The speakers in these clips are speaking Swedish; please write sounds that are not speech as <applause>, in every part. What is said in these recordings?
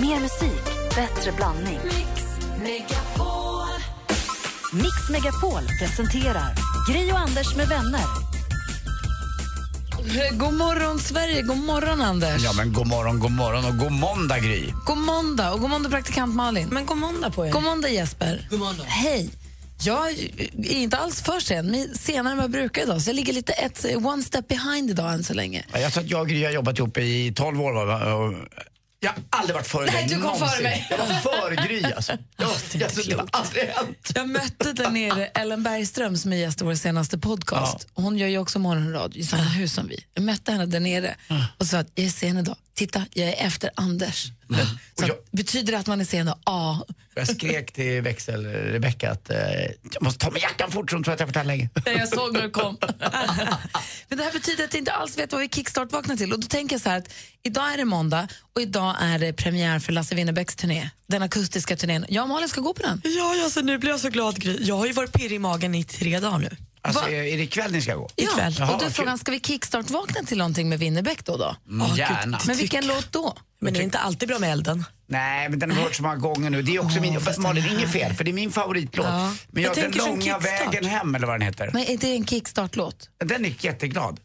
Mer musik, bättre blandning. Mix Megapol presenterar Gri och Anders med vänner. God morgon, Sverige. God morgon, Anders. Ja, men god morgon, god morgon och god måndag, Gry. God måndag och god måndag, praktikant Malin. Men god måndag på er. God måndag, Jesper. God måndag. Hej. Jag är inte alls för sen, men senare än vad jag brukar idag. Så jag ligger lite ett, one step behind idag än så länge. Ja, Jag tror att jag och Gry har jobbat ihop i 12 år. va? Jag har aldrig varit före Nej, dig du kom före mig. Jag var före Gry alltså. <laughs> Jag, jag, det har aldrig hänt. Jag mötte där nere Ellen Bergström som är gäst i vår senaste podcast. Hon gör ju också morgonradio i samma hus som vi. Jag mötte henne där nere och sa att jag är sen idag. Titta, jag är efter Anders. <laughs> Så jag- betyder det att man är sen? Ja. Jag skrek till växel Rebecka att eh, jag måste ta med jackan fort så tror att jag här länge. Jag såg när du kom. <laughs> Men det här betyder att jag inte alls vet vad vi kickstart vaknar till. Och då tänker jag så här att idag är det måndag och idag är det premiär för Lasse Winnerbäcks turné. Den akustiska turnén. Jag och Malin ska gå på den. Ja, alltså, nu blir jag så glad Gry. Jag har ju varit pirrig i magen i tre dagar nu. Alltså, Va? är det ikväll ni ska gå? Ikväll. Jaha, och då är frågan, ska vi kickstart vakna till någonting med Winnerbäck då? då? Mm, gärna. Men vilken låt då? Men det är inte alltid bra med elden. Nej, men den har hört så många gånger nu. Det är också min, fast Malin, inget fel, för det är min favoritlåt. Ja. Men Jag jag, den långa vägen hem, eller vad den heter. Men är det en kickstart-låt? Den är jätteglad.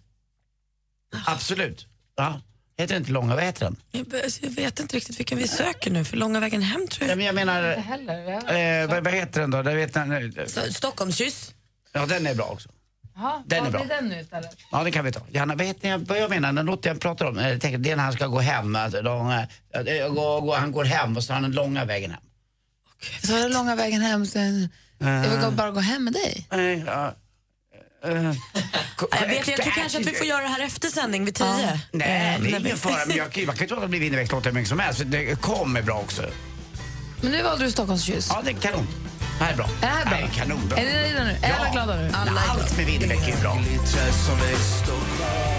Absolut. Ja. Heter den inte långa, vad heter den? Jag, alltså, jag vet inte riktigt vilken vi söker nu, för långa vägen hem tror Ja, jag. men jag menar, heller. eh, vad, vad heter den då? Vet den, Så, Stockholmskyss. Ja, den är bra också. Jaha, Den är vad bra. blir den nu istället? Ja, det kan vi ta. Janna, vet ni vad jag menar? Den låt jag pratar om, jag tänker, det är när han ska gå hem. Alltså, jag går, går, han går hem och så har han den långa vägen hem. Så är det långa vägen hem, sen... Jag vill gå- bara gå hem med dig. Nej, ja, eh, <laughs> ko- Jag, vet, jag tror kanske att vi får göra det här efter sändning vid tio. Nej, Eh, det är ingen fara. Men <laughs> jag, kan- man kan ju inte låta bli Winnerbäcks hur mycket som helst. Det kommer bra också. Men nu valde du Stockholmskyss. Ja, det är kanon. Det här är bra. Är det här bra? Nej, kanonbra. Är ni nöjda nu? Är alla glada nu? Alla Allt med Winnerbäck är bra.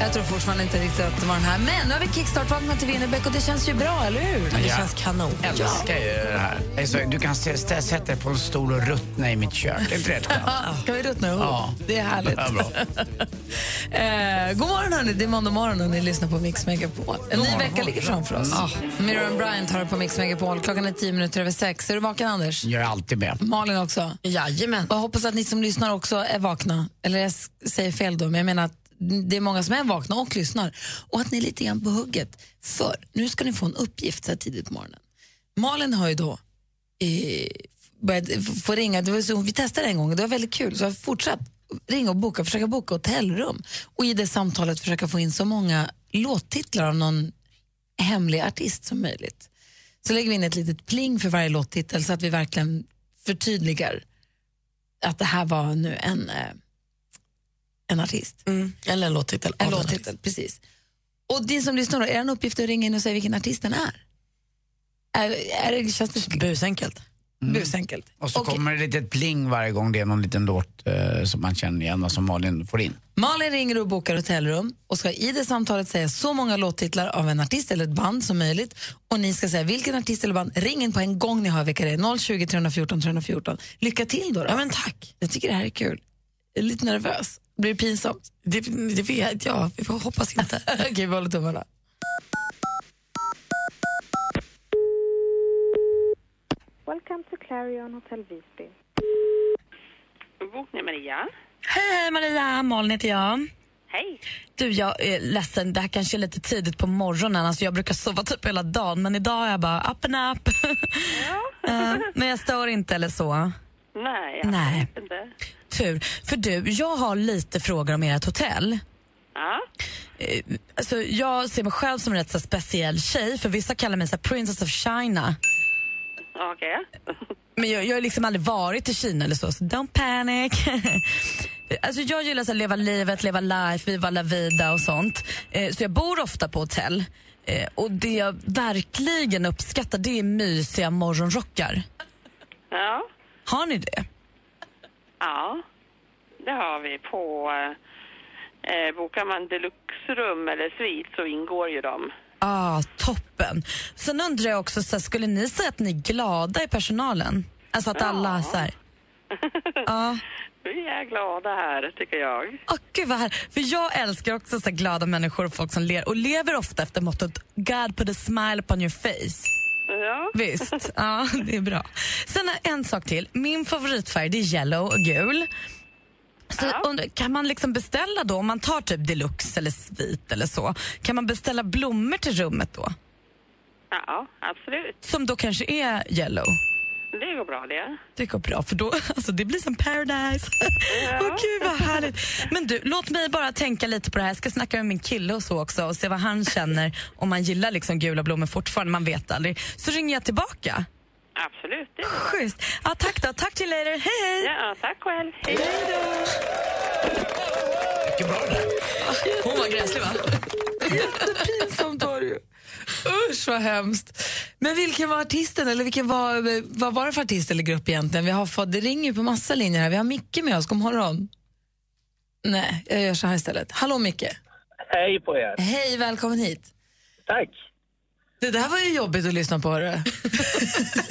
Jag tror fortfarande inte riktigt att det var den här. Men nu har vi kickstart-vaknat till Winnerbäck och det känns ju bra, eller hur? Det Ja. känns kanon. Jag älskar ju det här. Du kan sätta dig på en stol och ruttna i mitt kök. Det är inte rätt skönt? Ska vi ruttna ihop? Ja. Det är härligt. Ja, bra. <laughs> eh, god morgon, hörni. Det är måndag morgon och ni lyssnar på Mix Megapol. En ny vecka ligger framför oss. Mm. Miriam Bryant har det på Mix Megapol. Klockan är tio minuter över sex. Är du vaken, Anders? Jag är alltid med. Malin också? Jajamän. Och jag hoppas att ni som lyssnar också är vakna. Eller jag säger fel då, men jag menar att det är många som är vakna och lyssnar. Och att ni är lite grann på hugget. För nu ska ni få en uppgift så här tidigt på morgonen. Malin har ju då eh, börjat få ringa. Det var så, vi testade en gång det var väldigt kul. Så jag har fortsatt ringa och boka, försöka boka hotellrum. Och i det samtalet försöka få in så många låttitlar av någon hemlig artist som möjligt. Så lägger vi in ett litet pling för varje låttitel så att vi verkligen förtydligar att det här var nu en, eh, en artist. Mm. Eller en låttitel. En låttitel, precis. Och din som lyssnar, då, är det en uppgift att ringa in och säga vilken artist den är? Är, är det, känns det Busenkelt. Busenkelt? Och så Okej. kommer det ett litet pling varje gång det är någon liten låt eh, som man känner igen och som Malin får in. Malin ringer och bokar hotellrum och ska i det samtalet säga så många låttitlar av en artist eller ett band som möjligt. Och ni ska säga vilken artist eller band. Ring in på en gång ni hör vilka det är. 020 314 314. Lycka till då. då. Ja, men tack. Jag tycker det här är kul. Jag är lite nervös. Blir det pinsamt? Det, det vet jag. Vi får hoppas inte. <laughs> Okej, vi håller tummarna. Welcome to Clarion Hotel Visby. Bokning Maria. hej, hej Maria. Malin heter jag. Hej. Du, jag är ledsen. Det här kanske är lite tidigt på morgonen. Alltså, jag brukar sova typ hela dagen, men idag är jag bara up and up. <laughs> Eh, men jag stör inte eller så. Nej, Nej. absolut inte. Tur. För du, jag har lite frågor om ert hotell. Ja. Eh, Alltså, jag ser mig själv som en rätt så speciell tjej, för vissa kallar mig så Princess of China. Okej. Men jag, jag har liksom aldrig varit i Kina eller så, så don't panic. <laughs> alltså jag gillar att leva livet, leva life, viva la vida och sånt. Eh, så jag bor ofta på hotell. Eh, och det jag verkligen uppskattar det är mysiga morgonrockar. Ja. Har ni det? Ja. Det har vi på... Eh, bokar man deluxe-rum eller svit så ingår ju de. Ah, toppen. Sen undrar jag också, så här, skulle ni säga att ni är glada i personalen? Alltså att alla så här... <laughs> Ja. Vi är glada här, tycker jag. Åh, gud vad här. För jag älskar också så här glada människor och folk som ler och lever ofta efter mottot God put a smile upon your face. Ja. Visst, ja, det är bra. Sen en sak till. Min favoritfärg det är yellow och gul. Så Ja. undrar, kan man liksom beställa då, om man tar typ deluxe eller svit eller så, kan man beställa blommor till rummet då? ja, absolut. Som då kanske är yellow? Det går bra det. Det går bra, för då, <laughs> alltså det blir som paradise. Åh gud vad härligt. Men du, låt mig bara tänka lite på det här. Jag ska snacka med min kille och så också och se vad han känner om man gillar liksom gula blommor fortfarande, man vet aldrig. Så ringer jag tillbaka. Absolut, det bra. Schysst. Ja, tack då, tack till later. Hej hej! Ja, tack själv. Hej. Mycket bra det där. Hon var gräslig va? Jättepinsamt var det ju. Usch vad hemskt. Men vilken var artisten eller vilken var, vad var det för artist eller grupp egentligen? Vi har fått, det ringer ju på massa linjer här. Vi har Micke med oss, god morgon. Nej, jag gör så här istället. Hallå Micke. Hej på er. Hej, välkommen hit. Tack. Det där var ju jobbigt att lyssna på. Hörru. <laughs>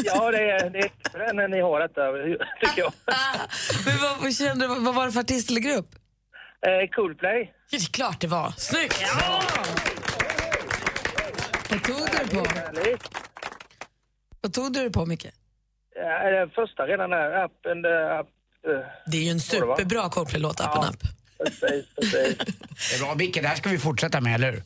Ja, det är, det är när ni har detta, <laughs> tycker jag. <laughs> Men vad, vad, kände, vad var det för artist eller grupp? Eh, Coolplay. Det är klart det var. Snyggt! Vad tog du det på? Vad tog du det på, Micke? Ja, den första redan där, Up and uh, Up. Det är ju en superbra Coldplay-låt, Up and Up. precis, precis. Det är bra Micke, det här ska vi fortsätta med, eller hur?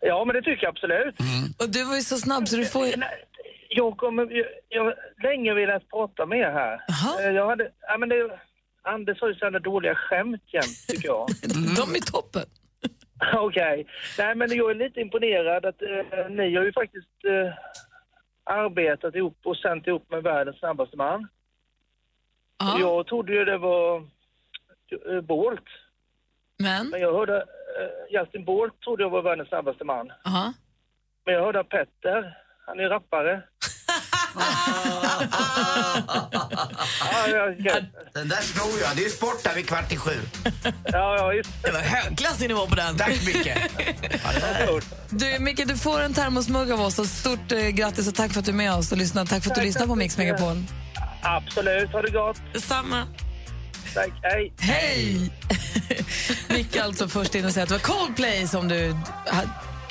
Ja, men det tycker jag absolut. Och du var ju så snabb så du får ju... Nej, Jag kommer, jag, jag har länge velat prata med er här. Jaha. Eh, Jag hade, ja men det, Anders har ju sådana dåliga skämt jämt, tycker jag. <laughs> De är toppen. <laughs> Okej. Nej, men jag är lite imponerad att eh, ni har ju faktiskt eh, arbetat ihop och sänt ihop med världens snabbaste man. Ja. Jag trodde ju det var eh, Bolt. Men? Men jag hörde, eh, Justin Bolt trodde jag var världens snabbaste man. Aha. Men jag hörde att Petter, han är rappare. <laughs> ja, Den där snor jag. Det är ju sport där vid kvart i sju. ja, ja, just Det var högklassig nivå på den. Tack Micke. <laughs> det. Du, Micke, du får en termosmugg av oss. Och stort eh, grattis och tack för att du är med oss och lyssnar. Tack för att du Tack, lyssnar på Mix. Megapol. Absolut, ha det gott. Samma. Tack, hej. Hej! <laughs> Micke alltså först in och säger att det var Coldplay som du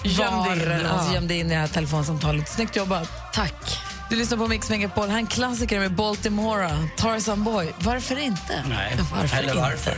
Gömde in, alltså, gömde in i det här telefonsamtalet. Snyggt jobbat. Tack. Du lyssnar på Mix Megapol. Här är en klassiker med Baltimora, Tarzan Boy. Varför inte? Nej, Varför eller inte? varför?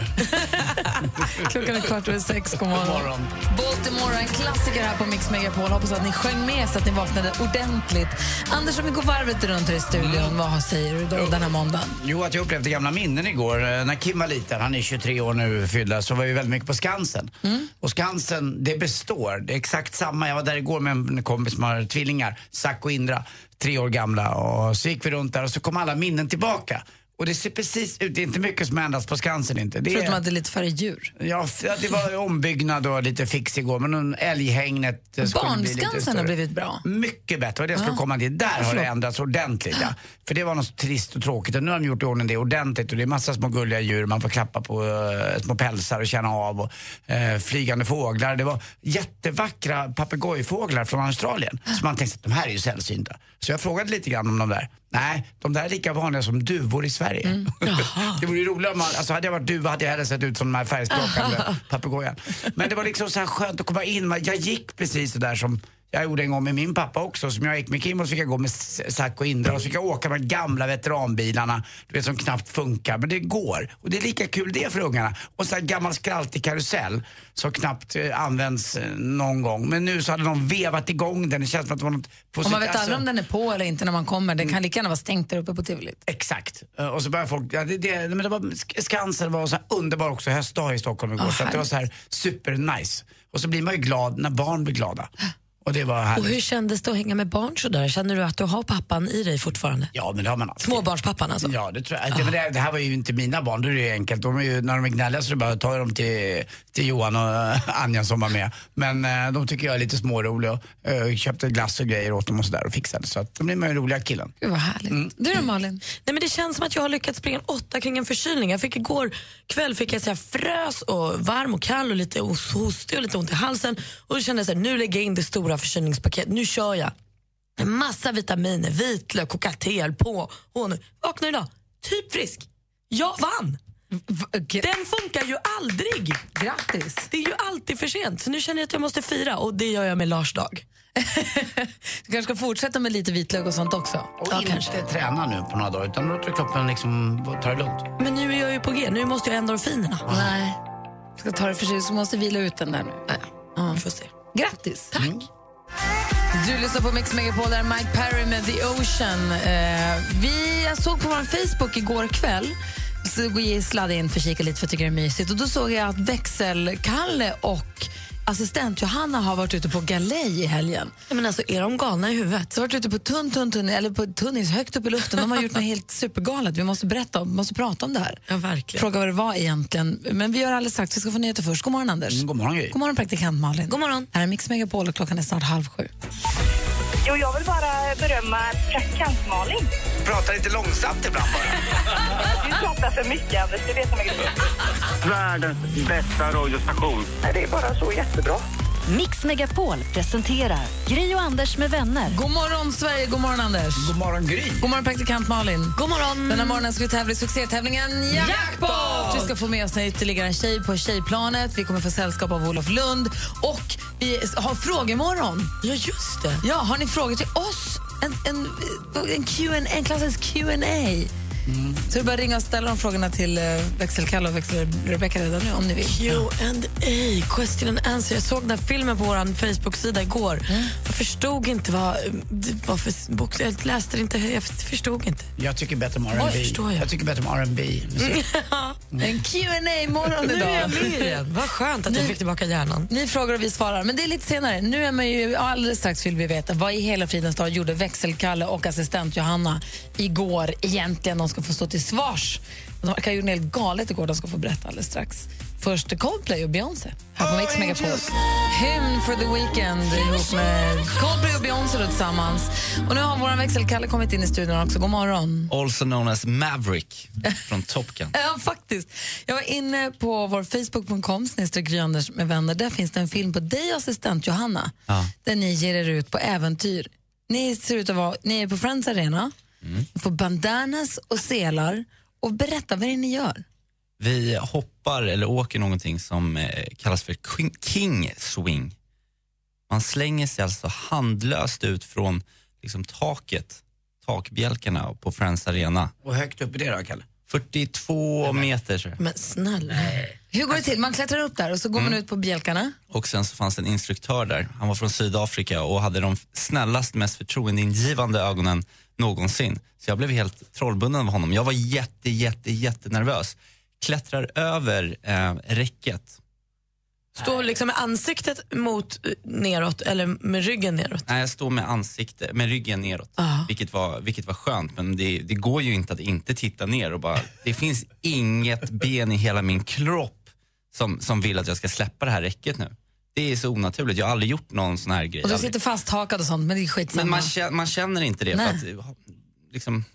<laughs> Klockan är kvart över sex. God morgon. God morgon. Baltimore, en klassiker här på Mix Megapol. Hoppas att ni sjöng med så att ni vaknade ordentligt. Anders, om vi går varvet runt här i studion, vad säger du då den här måndagen? Jo, att jag upplevde gamla minnen igår. Eh, När Kim var liten, han är 23 år nu fyllda, så var vi väldigt mycket på Skansen. Och Skansen, det består. Det är exakt samma. Jag var där igår med en kompis som har tvillingar, Zack och Indra, tre år gamla. Och så gick vi runt där och så kom alla minnen tillbaka. Och det ser precis ut, det är inte mycket som ändras på Skansen inte. Det Förutom är, att det är lite färre djur. ja, det var ombyggnad och lite fix igår, men älghägnet eh, skulle Barnskansen har blivit bra. Mycket bättre, det ska Ja. komma till. Där har det ändrats ordentligt. Ja. För det var något trist och tråkigt och nu har de gjort i ordning det ordentligt och det är massa små gulliga djur, man får klappa på uh, små pälsar och känna av och eh, flygande fåglar. Det var jättevackra papegojfåglar från Australien så man tänkte att de här är ju sällsynta. Så jag frågade lite grann om de där. Nej, de där är lika vanliga som duvor i Sverige. Mm. <laughs> det vore ju roligare om man, alltså hade jag varit duva hade jag hellre sett ut som den här färgsprakande <laughs> papegojan. Men det var liksom så här skönt att komma in. Jag gick precis så där som jag gjorde en gång med min pappa också. Som jag gick med Kim och så fick jag gå med Zack och Indra och så fick jag åka med de gamla veteranbilarna. Du vet som knappt funkar. Men det går. Och det är lika kul det för ungarna. Och så här gammal skraltig karusell som knappt eh, används eh, någon gång. Men nu så hade de vevat igång den. Det känns som att det var något på Och man vet aldrig alltså- om den är på eller inte när man kommer. Den kan lika gärna vara stängt där uppe på Tivolit. Exakt. Eh, Och så började folk, ja, det, det, men det var, Sk- Skansen var så underbar också höstdag i Stockholm igår. Ah, så det var så här super nice. Och så blir man ju glad när barn blir glada. <gasps> Och det var Och hur kändes det att hänga med barn så där? Känner du att du har pappan i dig fortfarande? Ja, men det har man alltid. Småbarnspappan alltså? Ja, det tror jag. Det, men det, det här var ju inte mina barn, då är det ju enkelt. De är ju, när de är gnälliga så är det bara att ta dem till, till Johan och Anja som var med. Men eh, de tycker jag är lite småroliga och eh, köpte glass och grejer åt dem och sådär och fixade. Så att de blir man ju roliga killen. Gud vad härligt. Mm. Du då Malin? Nej, men det känns som att jag har lyckats springa en åtta kring en förkylning. Jag fick igår kväll fick jag så här frös och varm och kall och lite hos- hostig och lite ont i halsen. Och då kände jag så här, nu lägger jag in det stora förkylningspaketet. Nu kör jag. Massa vitaminer, vitlök och katel på. Och nu vaknar idag, typ frisk. Jag vann! Den funkar ju aldrig. Grattis. Det är ju alltid för sent. Så nu känner jag att jag måste fira och det gör jag med Lars dag. <laughs> Du kanske ska fortsätta med lite vitlök och sånt också. Och inte träna nu på några dagar utan låter kroppen liksom ta det lugnt. Men nu är jag ju på G, nu måste jag ha endorfinerna. Nej. Ska ta det för sig så måste vila ut den där nu. Ja. Vi får se. Grattis! Tack. Du lyssnar på Mix Megapol, där är Mike Perry med The Ocean. Eh, vi, jag såg på vår Facebook igår kväll så jag sladdade in för att kika lite för jag tycker det är mysigt. Och då såg jag att växelkalle och assistent Johanna har varit ute på galej i helgen. Ja, men alltså, är de galna i huvudet? Så har varit ute på tunn, tunn, tunn, eller på tunnis högt upp i luften. De har gjort något helt supergalet. Vi måste berätta, vi måste prata om det här. Ja, verkligen. Fråga vad det var egentligen. Men vi gör alldeles strax. Vi ska få nyheter först. God morgon Anders. Mm, god morgon Gry. God morgon praktikant Malin. God morgon. Här är Mix Megapol och klockan är snart halv sju. Jo, jag vill bara berömma praktikant Malin. Prata lite långsamt ibland bara. <laughs> Du pratar för mycket, Anders. Det vet som är Världens bästa radiostation. Det är bara så jättebra. Mix Megapol presenterar Gri och Anders med vänner. God morgon Sverige, god morgon Anders. God morgon Gry. God morgon praktikant Malin. God morgon. Den här morgonen ska vi tävla i succétävlingen Jackpot! Vi ska få med oss ytterligare en tjej på tjejplanet. Vi kommer få sällskap av Olof Lund. Och vi har frågemorgon. Ja, just det. Ja, har ni frågor till oss? En, en, en, Q&A, en klassisk Q&A. Så det är bara att ringa och ställa de frågorna till uh, växelkalle och växel-Rebecca redan nu om ni vill. Q&A, question and answer. Jag såg den här filmen på vår Facebook-sida igår. Jag förstod inte vad var för bok. Jag läste inte, jag förstod inte. Jag tycker bättre om R&B. Jag. jag tycker bättre om R&B. musik. <laughs> En qa morgon Nu är idag. jag med igen. Vad skönt att jag Nu- fick tillbaka hjärnan. Ni frågar och vi svarar, men det är lite senare. Nu är man ju, alldeles strax vill vi veta vad i hela fridens dag gjorde växelkalle och assistent Johanna igår egentligen. Ska få stå till svars. De verkar ha gjort helt galet igår, de ska få berätta alldeles strax. Först Coldplay och Beyoncé här på Mix Megapol. Hymn for the Weekend ihop med Coldplay och Beyoncé då tillsammans. Och nu har vår växelkalle kommit in i studion också. God morgon. Also known as Maverick från Top Gun. <laughs> Ja, faktiskt. Jag var inne på vår facebook.com snedstreck med vänner. Där finns det en film på dig och assistent Johanna Ja. där ni ger er ut på äventyr. Ni ser ut att vara, ni är på Friends Arena, ni får bandanas och selar och berätta vad det är ni gör. Vi hoppar eller åker någonting som eh, kallas för king, king swing. Man slänger sig alltså handlöst ut från liksom, taket, takbjälkarna på Friends Arena. Och högt upp i det då, Kalle? 42 meter tror jag. Men snälla. Hur går det till? Man klättrar upp där och så går man ut på bjälkarna. Och sen så fanns det en instruktör där. Han var från Sydafrika och hade de snällast, mest förtroendeingivande ögonen någonsin. Så jag blev helt trollbunden av honom. Jag var jätte, jätte, jättenervös. Klättrar över eh, räcket. Står liksom med ansiktet mot eh, neråt eller med ryggen neråt? Nej, jag står med ansikte, med ryggen neråt. Ah. Vilket, var, vilket var skönt, men det, det går ju inte att inte titta ner och bara, det finns inget ben i hela min kropp som, som vill att jag ska släppa det här räcket nu. Det är så onaturligt, jag har aldrig gjort någon sån här grej. Och du sitter fasthakad och sånt, men det är skitsamma. Men man känner, man känner inte det. För att, liksom,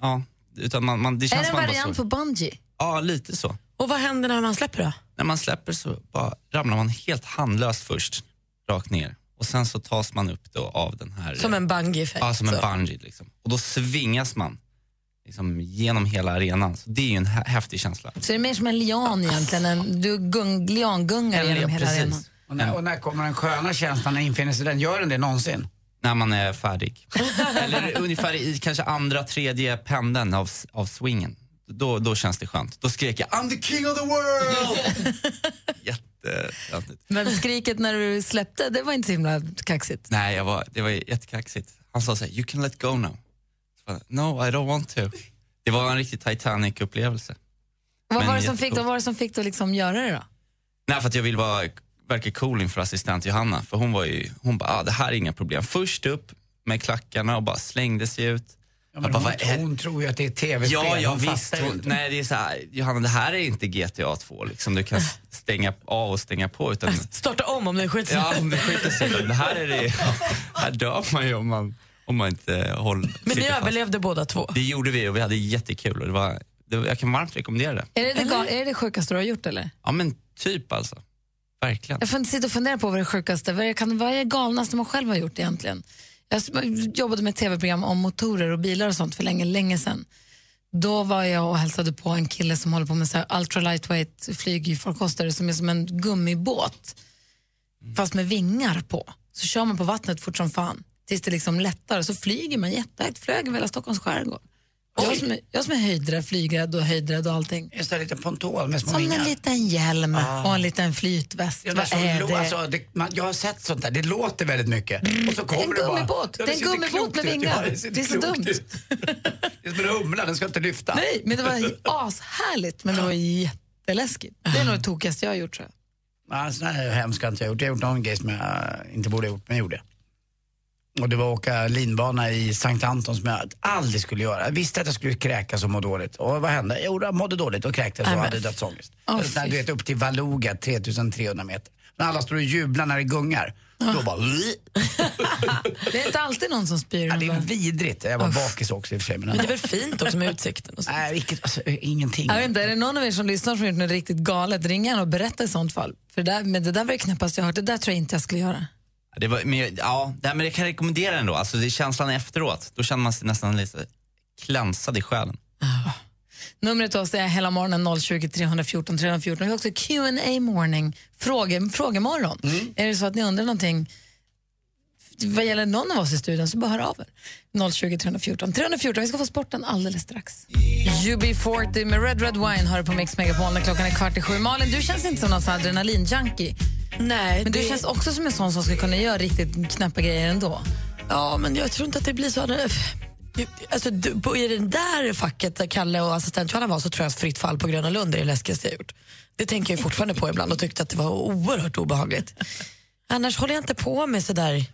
ja, utan man, man, det är känns det en variant på bungee? Ja, lite så. Och vad händer när man släpper då? När man släpper så bara ramlar man helt handlöst först, rakt ner. Och sen så tas man upp då av den här... Som en bungee-effekt? Ja, som en bungee. Liksom. Och då svingas man liksom, genom hela arenan. Så det är ju en hä- häftig känsla. Så det är mer som en lian egentligen, en, du gung, liangungar genom hela arenan. Och när, och när kommer den sköna känslan, när infinner sig den? Gör den det någonsin? När man är färdig. <laughs> Eller ungefär i kanske andra, tredje pendeln av, av swingen. Då, då känns det skönt. Då skrek jag I'm the king of the world! <laughs> Jättetöntigt. Men skriket när du släppte, det var inte så himla kaxigt. Nej, jag var, det var jättekaxigt. Han sa så här, you can let go now. Så jag, no, I don't want to. Det var en riktig Titanic-upplevelse. Vad var, det som fick, vad var det som fick dig att liksom göra det då? Nej, för att jag vill vara, verka cool inför assistent Johanna. För hon var ju, hon bara, ah, det här är inga problem. Först upp med klackarna och bara slängde sig ut. Ja, men Jag bara, hon, hon tror ju att det är tv-spel. Ja, ja hon visst. Hon, nej, det är så här, Johanna, det här är inte GTA 2 liksom. Du kan stänga av och stänga på. Utan, <laughs> Starta om om det skiter ja, om det skiter sig. Det här, är det, <laughs> här dör man ju om man, om man inte håller Men ni fast. överlevde båda två? Det gjorde vi och vi hade jättekul. Och det var, det, jag kan varmt rekommendera det. Är det det, är det det sjukaste du har gjort eller? Ja men typ alltså. Verkligen. Jag får inte sitta och fundera på vad det sjukaste, vad är, kan, vad är det galnaste man själv har gjort egentligen? Jag jobbade med ett tv-program om motorer och bilar och sånt för länge, länge sedan. Då var jag och hälsade på en kille som håller på med så här ultra lightweight flygfarkoster som är som en gummibåt fast med vingar på. så kör man på vattnet fort som fan tills det liksom lättar och så flyger man jättehögt. Flög över hela Stockholms skärgård. Jag som, är, jag som är höjdrädd, flygrädd och höjdrädd och allting. Just det, en liten ponton med små Som vingar. en liten hjälm Ah. och en liten flytväst. Ja, Vad är det? Alltså, det man, jag har sett sånt där, det låter väldigt mycket. Och så kommer en det bara, gummibåt. Ja, Det en gummibåt med vingar. Ja, ser Det är så dumt. ut. Det är som en humla, den ska inte lyfta. Nej, men det var ashärligt men det var jätteläskigt. Det är nog det tokigaste jag har gjort tror jag. Ja, sån här hemskt har inte jag gjort. Jag har gjort någon grej som jag inte borde ha gjort, men gjorde. Och det var att åka linbana i Sankt Anton som jag aldrig skulle göra. Jag visste att jag skulle kräkas och må dåligt. Och vad hände? Jo, jag mådde dåligt och kräktes och hade dödsångest. Eller sån här, du vet, upp till Valuga, 3300 meter. När alla står och jublar när det gungar. Då bara... <laughs> Det är inte alltid någon som spyr. Ja, det är vidrigt. Jag var bakis också i och för sig. Men, Men det är väl fint också med utsikten och så. Nej, vilket, alltså, ingenting. Jag vet inte, är det någon av er som lyssnar som har gjort något riktigt galet, ring gärna och berätta i sånt fall. För det där, men det där var det knäppaste jag har hört. Det där tror jag inte jag skulle göra. Det var, men, ja, men jag kan rekommendera den då. Alltså, det är känslan efteråt. Då känner man sig nästan lite klänsad i själen. Numret till oss är hela morgonen 020 314 314. Vi har också Q&A morning, fråge, frågemorgon. Är det så att ni undrar någonting vad gäller någon av oss i studion så bara hör av er. 020 314 314. Vi ska få sporten alldeles strax. UB40 med Red Red Wine har du på Mix Megapol när klockan är kvart i sju. Malin, du känns inte som någon adrenalinjunkie. Nej, Men du det- känns också som en sån som skulle kunna göra riktigt knäppa grejer ändå. Ja, men jag tror inte att det blir så. Alltså, du- I det där facket där Kalle och assistent Johanna var så tror jag att fritt fall på Gröna Lund är det läskigaste jag gjort. Det tänker jag fortfarande på ibland och tyckte att det var oerhört obehagligt. Annars håller jag inte på med sådär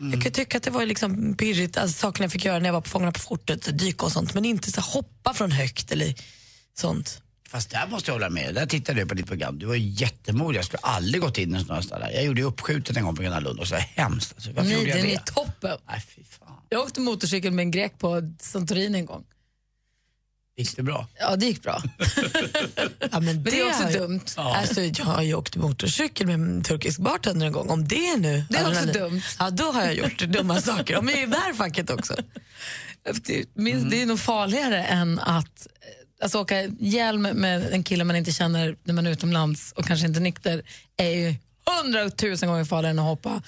Jag kan tycka att det var liksom pirrigt, alltså, sakerna jag fick göra när jag var på Fångarna på fortet, dyka och sånt, men inte så hoppa från högt eller sånt. Fast där måste jag hålla med. Där tittade jag på ditt program. Du var jättemodig. Jag skulle aldlig gått in i en sån här ställe. Jag gjorde ju uppskjutet en gång på Gröna Lund och så hemskt. Alltså, varför Nej, gjorde jag den det? är toppen. Nej, fy fan. Jag åkte motorcykel med en grek på Santorini en gång. Gick det bra? Ja, det gick bra. <laughs> Ja, men det är också ju- dumt. Alltså, jag har ju åkt motorcykel med en turkisk bartender en gång. Om det nu Det är också adrenalin- dumt. Ja, då har jag gjort dumma saker. Jag är det här facket också. Det, minst, det är nog farligare än att eh, alltså, åka hjälm med en kille man inte känner när man är utomlands och kanske inte nykter är ju hundratusen gånger farligare än att hoppa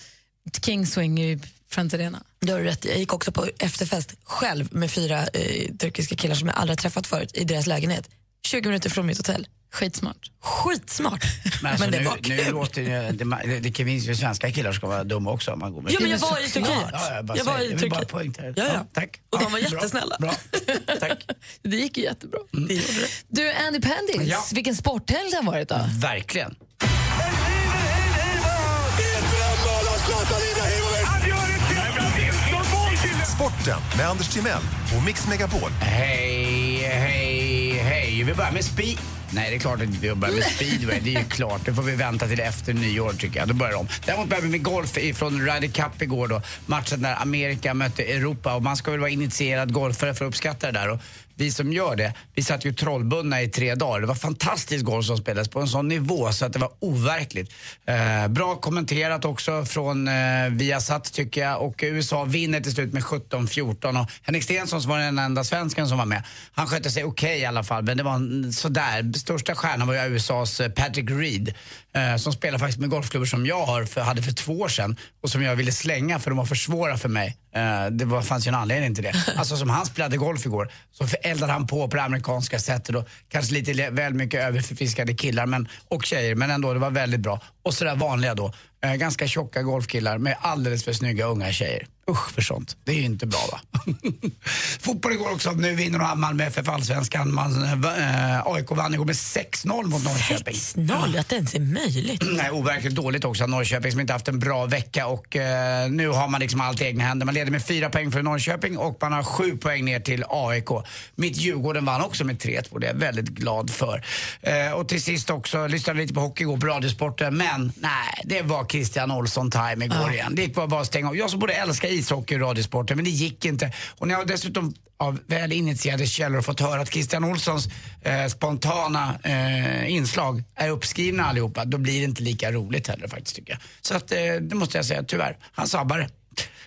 kingswing i Friends Arena. Det har du rätt. Jag gick också på efterfest själv med fyra eh, turkiska killar som jag aldrig träffat förut i deras lägenhet. 20 minuter från mitt hotell. Skitsmart. Skitsmart. Men, alltså, Men det nu, var nu kul. låter det, det, det finns ju svenska killar som ska vara dumma också. Om man går med. Ja, men jag var i. Turkiet. Ja, jag bara jag var säger, i jag vill bara Turkiet. poängtera. Ja, ja. tack. Och de Ja, var bra, jättesnälla. Bra, tack. <laughs> Det gick ju jättebra. Det gjorde det. Du, Andy Pandis, Ja. vilken sporthelg det har varit då. Verkligen. Sporten med Anders Timell och Mix Megapol. Hej, hej, hej. Vi börjar med speed. Nej, det är klart att vi börjar med speedway. Det är ju klart. Det får vi vänta till efter nyår tycker jag. Då börjar de. Däremot börjar vi med golf från Ryder Cup igår då. Matchen där Amerika mötte Europa och man ska väl vara initierad golfare för att uppskatta det där. Och vi som gör det, vi satt ju trollbundna i tre dagar. Det var fantastisk golf som spelades på en sån nivå så att det var overkligt. Eh, bra kommenterat också från eh, Viasat tycker jag och USA vinner till slut med 17-14 och Henrik Stenson som var den enda svensken som var med, han skötte sig okej i alla fall men det var en, sådär. Största stjärnan var ju USAs eh, Patrick Reed eh, som spelar faktiskt med golfklubbor som jag har för, hade för två år sedan och som jag ville slänga för de var för svåra för mig. Eh, det var, fanns ju en anledning till det. <laughs> Alltså som han spelade golf igår så eldade han på på det amerikanska sättet och kanske lite väl mycket överförfiskade killar men, och tjejer men ändå det var väldigt bra. Och sådär vanliga då, eh, ganska tjocka golfkillar med alldeles för snygga unga tjejer. Usch för sånt, det är ju inte bra va? <laughs> Fotboll igår också, nu vinner Malmö FF allsvenskan. Man, eh, AIK vann igår med 6-0 mot Norrköping. 6-0, att det ens är möjligt. <clears throat> Nej, overkligt dåligt också Norrköping som inte haft en bra vecka och eh, nu har man liksom allt i egna händer. Man leder med fyra poäng för Norrköping och man har sju poäng ner till AIK. Mitt Djurgården vann också med 3-2, det är jag väldigt glad för. Eh, och till sist också, lyssnade lite på hockey igår på Radiosporten, men nej, det var Christian Olsson-time igår igen. Det gick bara att stänga av. Jag som både älskar ishockey och Radiosporten, men det gick inte. Och när jag dessutom av väl initierade källor fått höra att Christian Olssons eh, spontana eh, inslag är uppskrivna allihopa, då blir det inte lika roligt heller faktiskt tycker jag. Så att, eh, det måste jag säga, tyvärr. Han sabbar det.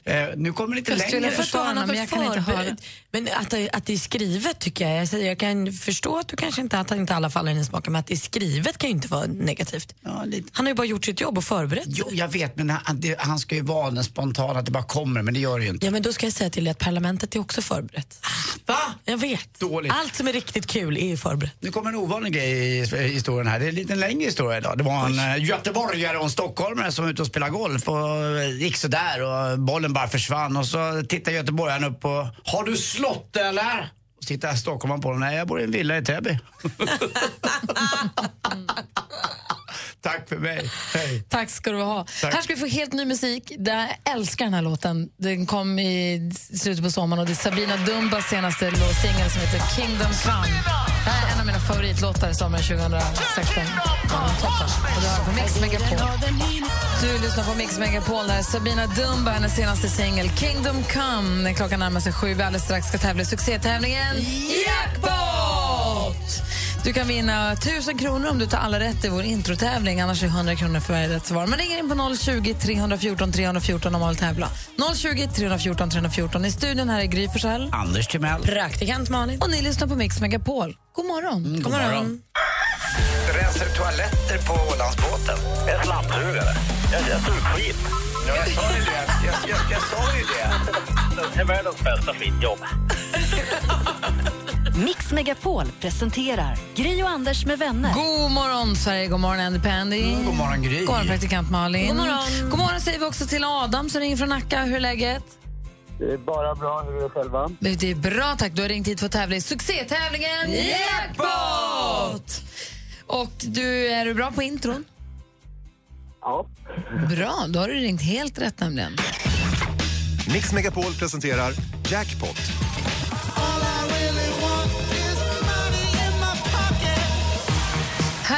Eh, nu kommer det Jag skulle längre. vilja försvara honom, men jag kan inte höra. Men att att det är skrivet tycker jag, jag, säger, jag kan förstå att du kanske inte, att inte alla faller i smaken, men att det är skrivet kan ju inte vara negativt. Han har ju bara gjort sitt jobb och förberett. Jo, jag vet, men han, det, han ska ju vara den spontana, att det bara kommer, men det gör det ju inte. Ja, men då ska jag säga till dig att parlamentet är också förberett. Va? Jag vet. Dåligt. Allt som är riktigt kul är ju förberett. Nu kommer en ovanlig grej i i historien här. Det är en lite längre historia idag. Det var en eh, göteborgare och en stockholmare som var ute och spelade golf och eh, gick sådär och bollen bara försvann. Och så tittar göteborgaren upp och Har du slått eller? Och så tittar stockholmaren på honom. Nej, jag bor i en villa i Täby. <laughs> <laughs> Tack för mig. Hej. Tack ska du ha. Tack. Här ska vi få helt ny musik. Jag älskar den här låten. Den kom i slutet på sommaren och det är Sabina Dumbas senaste singel som heter Kingdom Come. Det här är en av mina favoritlåtar i sommaren 2016. Ja, toppen. Och du hör på Mix Megapol. Du lyssnar på Mix Megapol. Där är Sabina Dumba, hennes senaste singel Kingdom Come. När klockan närmar sig sju. Vi alldeles strax ska tävla i succétävlingen Jackpot! Du kan vinna 1000 kronor om du tar alla rätt i vår introtävling. Annars är 100 kronor för varje rätt svar. Man ringer in på 020 314 314 om man vill tävla. 020 314 314. I studion här är Gry Forssell. Anders Timell. Praktikant Malin. Och ni lyssnar på Mix Megapol. God morgon. god morgon. Rensar du toaletter på Ålandsbåten? Jag är slamsugare. Jag, jag skit. Ja, jag sa ju det. Jag, jag, jag sa ju det. Det är världens bästa skitjobb. Mix Megapol presenterar Gry och Anders med vänner. God morgon, Sverige. God morgon, Andy Pandy. Mm, god morgon, Gry. God morgon, praktikant Malin. God morgon. God morgon säger vi också till Adam som ringer från Nacka. Hur är läget? Det är bara bra. Hur är det själva? Det är bra, tack. Du har ringt hit för att tävla i succétävlingen Jackpot! Och du, är du bra på intron? Ja. Bra, då har du ringt helt rätt nämligen. Mix Megapol presenterar Jackpot.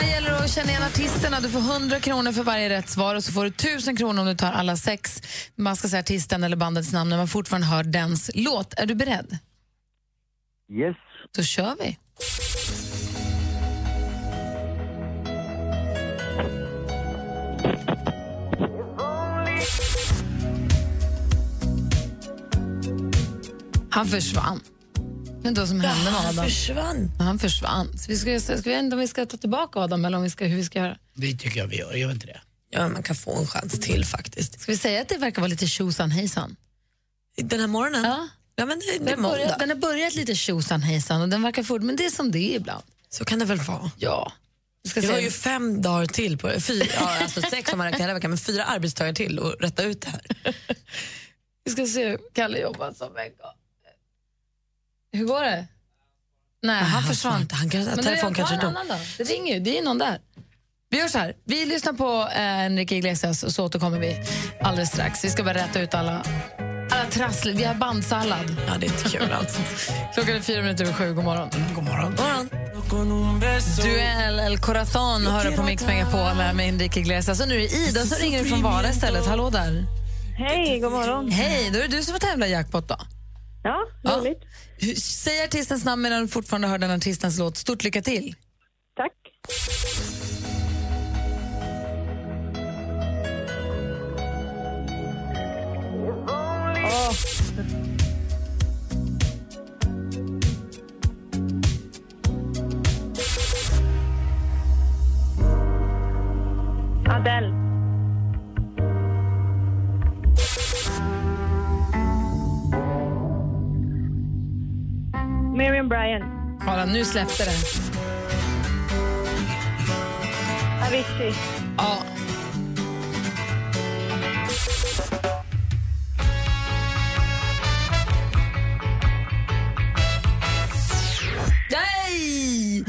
Här gäller det att känna igen artisterna. Du får 100 kronor för varje rätt svar och så får du 1000 kronor om du tar alla sex. Man ska säga artisten eller bandets namn när man fortfarande hör dens låt. Är du beredd? Yes. Då kör vi. Han försvann. Men då som hände med han Adam. försvann. Han försvann. Så vi ska, ska vi veta om vi ska ta tillbaka Adam eller om vi ska, hur vi ska göra. Det tycker jag vi gör. Gör vi inte det? Ja, man kan få en chans till faktiskt. Ska vi säga att det verkar vara lite tjosan hejsan? Den här morgonen? Ja. Ja, men det, det är Den, börjat, måndag. den har börjat lite tjosan hejsan och den verkar fort, men det är som det är ibland. Så kan det väl vara. Ja. Vi ska har se. ju fem dagar till, på, fyra, ja, alltså sex om man räknar hela veckan, men fyra arbetsdagar till att rätta ut det här. <laughs> Vi ska se hur Kalle jobbar som vecka. Hur går det? Nej, han, han försvann. Han kan- Men telefon det, kanske dog. annan då. Det ringer ju, det är någon där. Vi gör så här, vi lyssnar på eh, Enrique Iglesias och så återkommer vi alldeles strax. Vi ska bara rätta ut alla, alla trassel. Vi har bandsallad. Ja, det är inte kul alltså. <laughs> Klockan är fyra minuter över sju. God morgon. God morgon. God morgon. Duell El Corazon hör du på Mix Megapol här med Enrique Iglesias. Och nu är det Ida som ringer från Vara istället. Hallå där. Hej, god morgon. Hej, då är det du som får tävla i jackpot då. Ja, Ja. roligt. Hur- Säg artistens namn medan du fortfarande hör den artistens låt. Stort lycka till. Tack. Adele. Miriam Bryant. Kolla, nu släppte det. Avicii. Ja. Nej!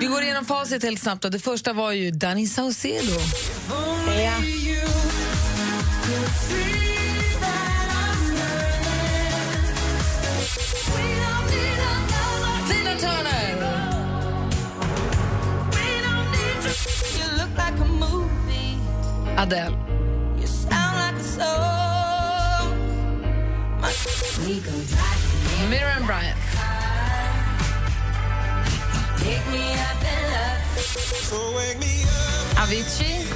Vi går igenom facit helt snabbt. Då. Det första var ju Danny Saucedo. Ja. Adele. Miriam Bryant. Avicii.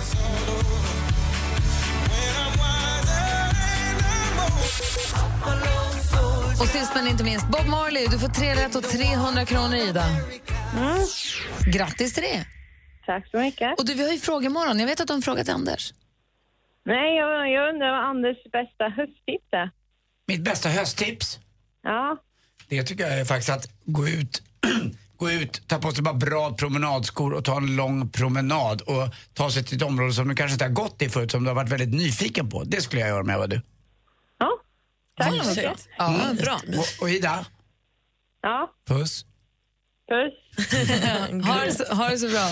Och sist men inte minst, Bob Marley. Du får tre rätt och 300 kronor, Ida. Grattis till det. Tack så mycket. Och du, vi har ju frågemorgon. Jag vet att du har en fråga till Anders. Nej, jag, jag undrar vad Anders bästa hösttips är. Mitt bästa hösttips, Ja. det tycker jag är faktiskt att gå ut <clears throat> Gå ut, ta på sig bara bra promenadskor och ta en lång promenad och ta sig till ett område som du kanske inte har gått i förut, som du har varit väldigt nyfiken på. Det skulle jag göra om jag var du. Ja. Tack så Mysigt. mycket. Ja, Mm. bra. Och, och Ida, Ja, puss. puss. <laughs> ha, det så, ha det så bra.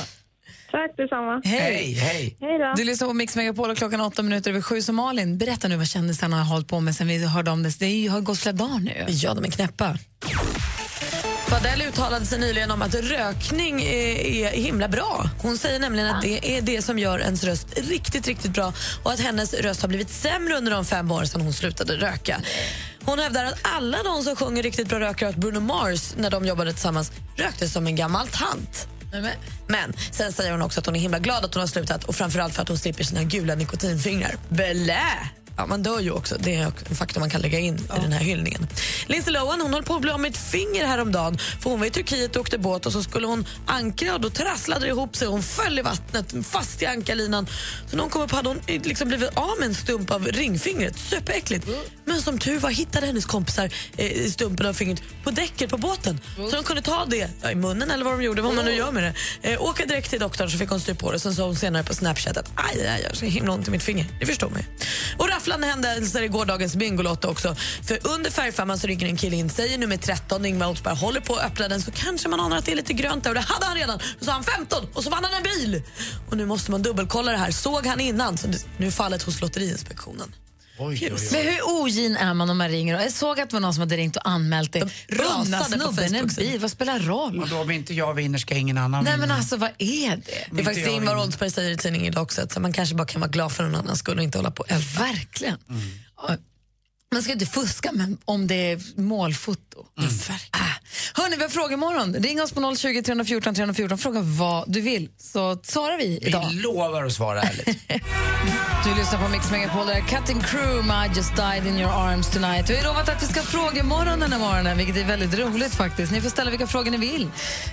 Tack detsamma. Hej, hej. Hej då. Du lyssnar på Mix Megapol och klockan åtta minuter över sju. Så Malin, berätta nu vad kändisarna har hållit på med sen vi hörde om det. Det har gått flera dagar nu. Ja, de är knäppa. Fadel uttalade sig nyligen om att rökning är, är himla bra. Hon säger nämligen att det är det som gör ens röst riktigt, riktigt bra och att hennes röst har blivit sämre under de fem år sedan hon slutade röka. Hon hävdar att alla de som sjunger riktigt bra rökare åt Bruno Mars när de jobbade tillsammans rökte som en gammal tant. Men sen säger hon också att hon är himla glad att hon har slutat och framförallt för att hon slipper sina gula nikotinfingrar. Blä! Ja, man dör ju också. Det är en faktor man kan lägga in i den här hyllningen. Lindsay Lohan hon höll på att bli av med ett finger häromdagen. För hon var i Turkiet och åkte båt och så skulle hon ankra och då trasslade det ihop sig. Hon föll i vattnet fast i ankarlinan. Så när hon kom upp hade hon liksom blivit av med en stump av ringfingret. Superäckligt. Men som tur var hittade hennes kompisar eh, stumpen av fingret på däcket på båten. Så de kunde ta det ja, i munnen eller vad de gjorde, vad man nu gör med det. Eh, åka direkt till doktorn så fick hon stryk på det. Sen sa hon senare på Snapchat att aj, jag har så himla ont i mitt finger. Det förstår man ju. Och rafflande händelser i gårdagens Bingolotto också. För under färgfemman så ringer en kille in, säger nummer 13, Ingvar Oldsberg håller på att öppna den så kanske man anar att det är lite grönt där och det hade han redan. Då sa han 15 och så vann han en bil. Och nu måste man dubbelkolla det här. Såg han innan? Så nu är fallet hos Lotteriinspektionen. Oj, oj, Men hur ogin är man om man ringer? Jag såg att det var någon som hade ringt och anmält det. på snubben en bil, vad spelar roll? Och då om inte jag vinner ska ingen annan Nej men vinna. alltså vad är det? Det är faktiskt det Ingvar Oldsberg säger i tidningen idag också, att man kanske bara kan vara glad för någon annans skull och inte hålla på och älta. Verkligen. Ja, Man ska inte fuska med, om det är målfoto. Mm. Ah. Hörni, vi har frågemorgon. Ring oss på 020 314 314. Fråga vad du vill, så svarar vi idag. Vi lovar att svara ärligt. <laughs> Du lyssnar på Mix Megapol, där Cutting Crew med I just died in your arms tonight. Vi har lovat att vi ska ha frågemorgon den här morgonen, vilket är väldigt roligt faktiskt. Ni får ställa vilka frågor ni vill.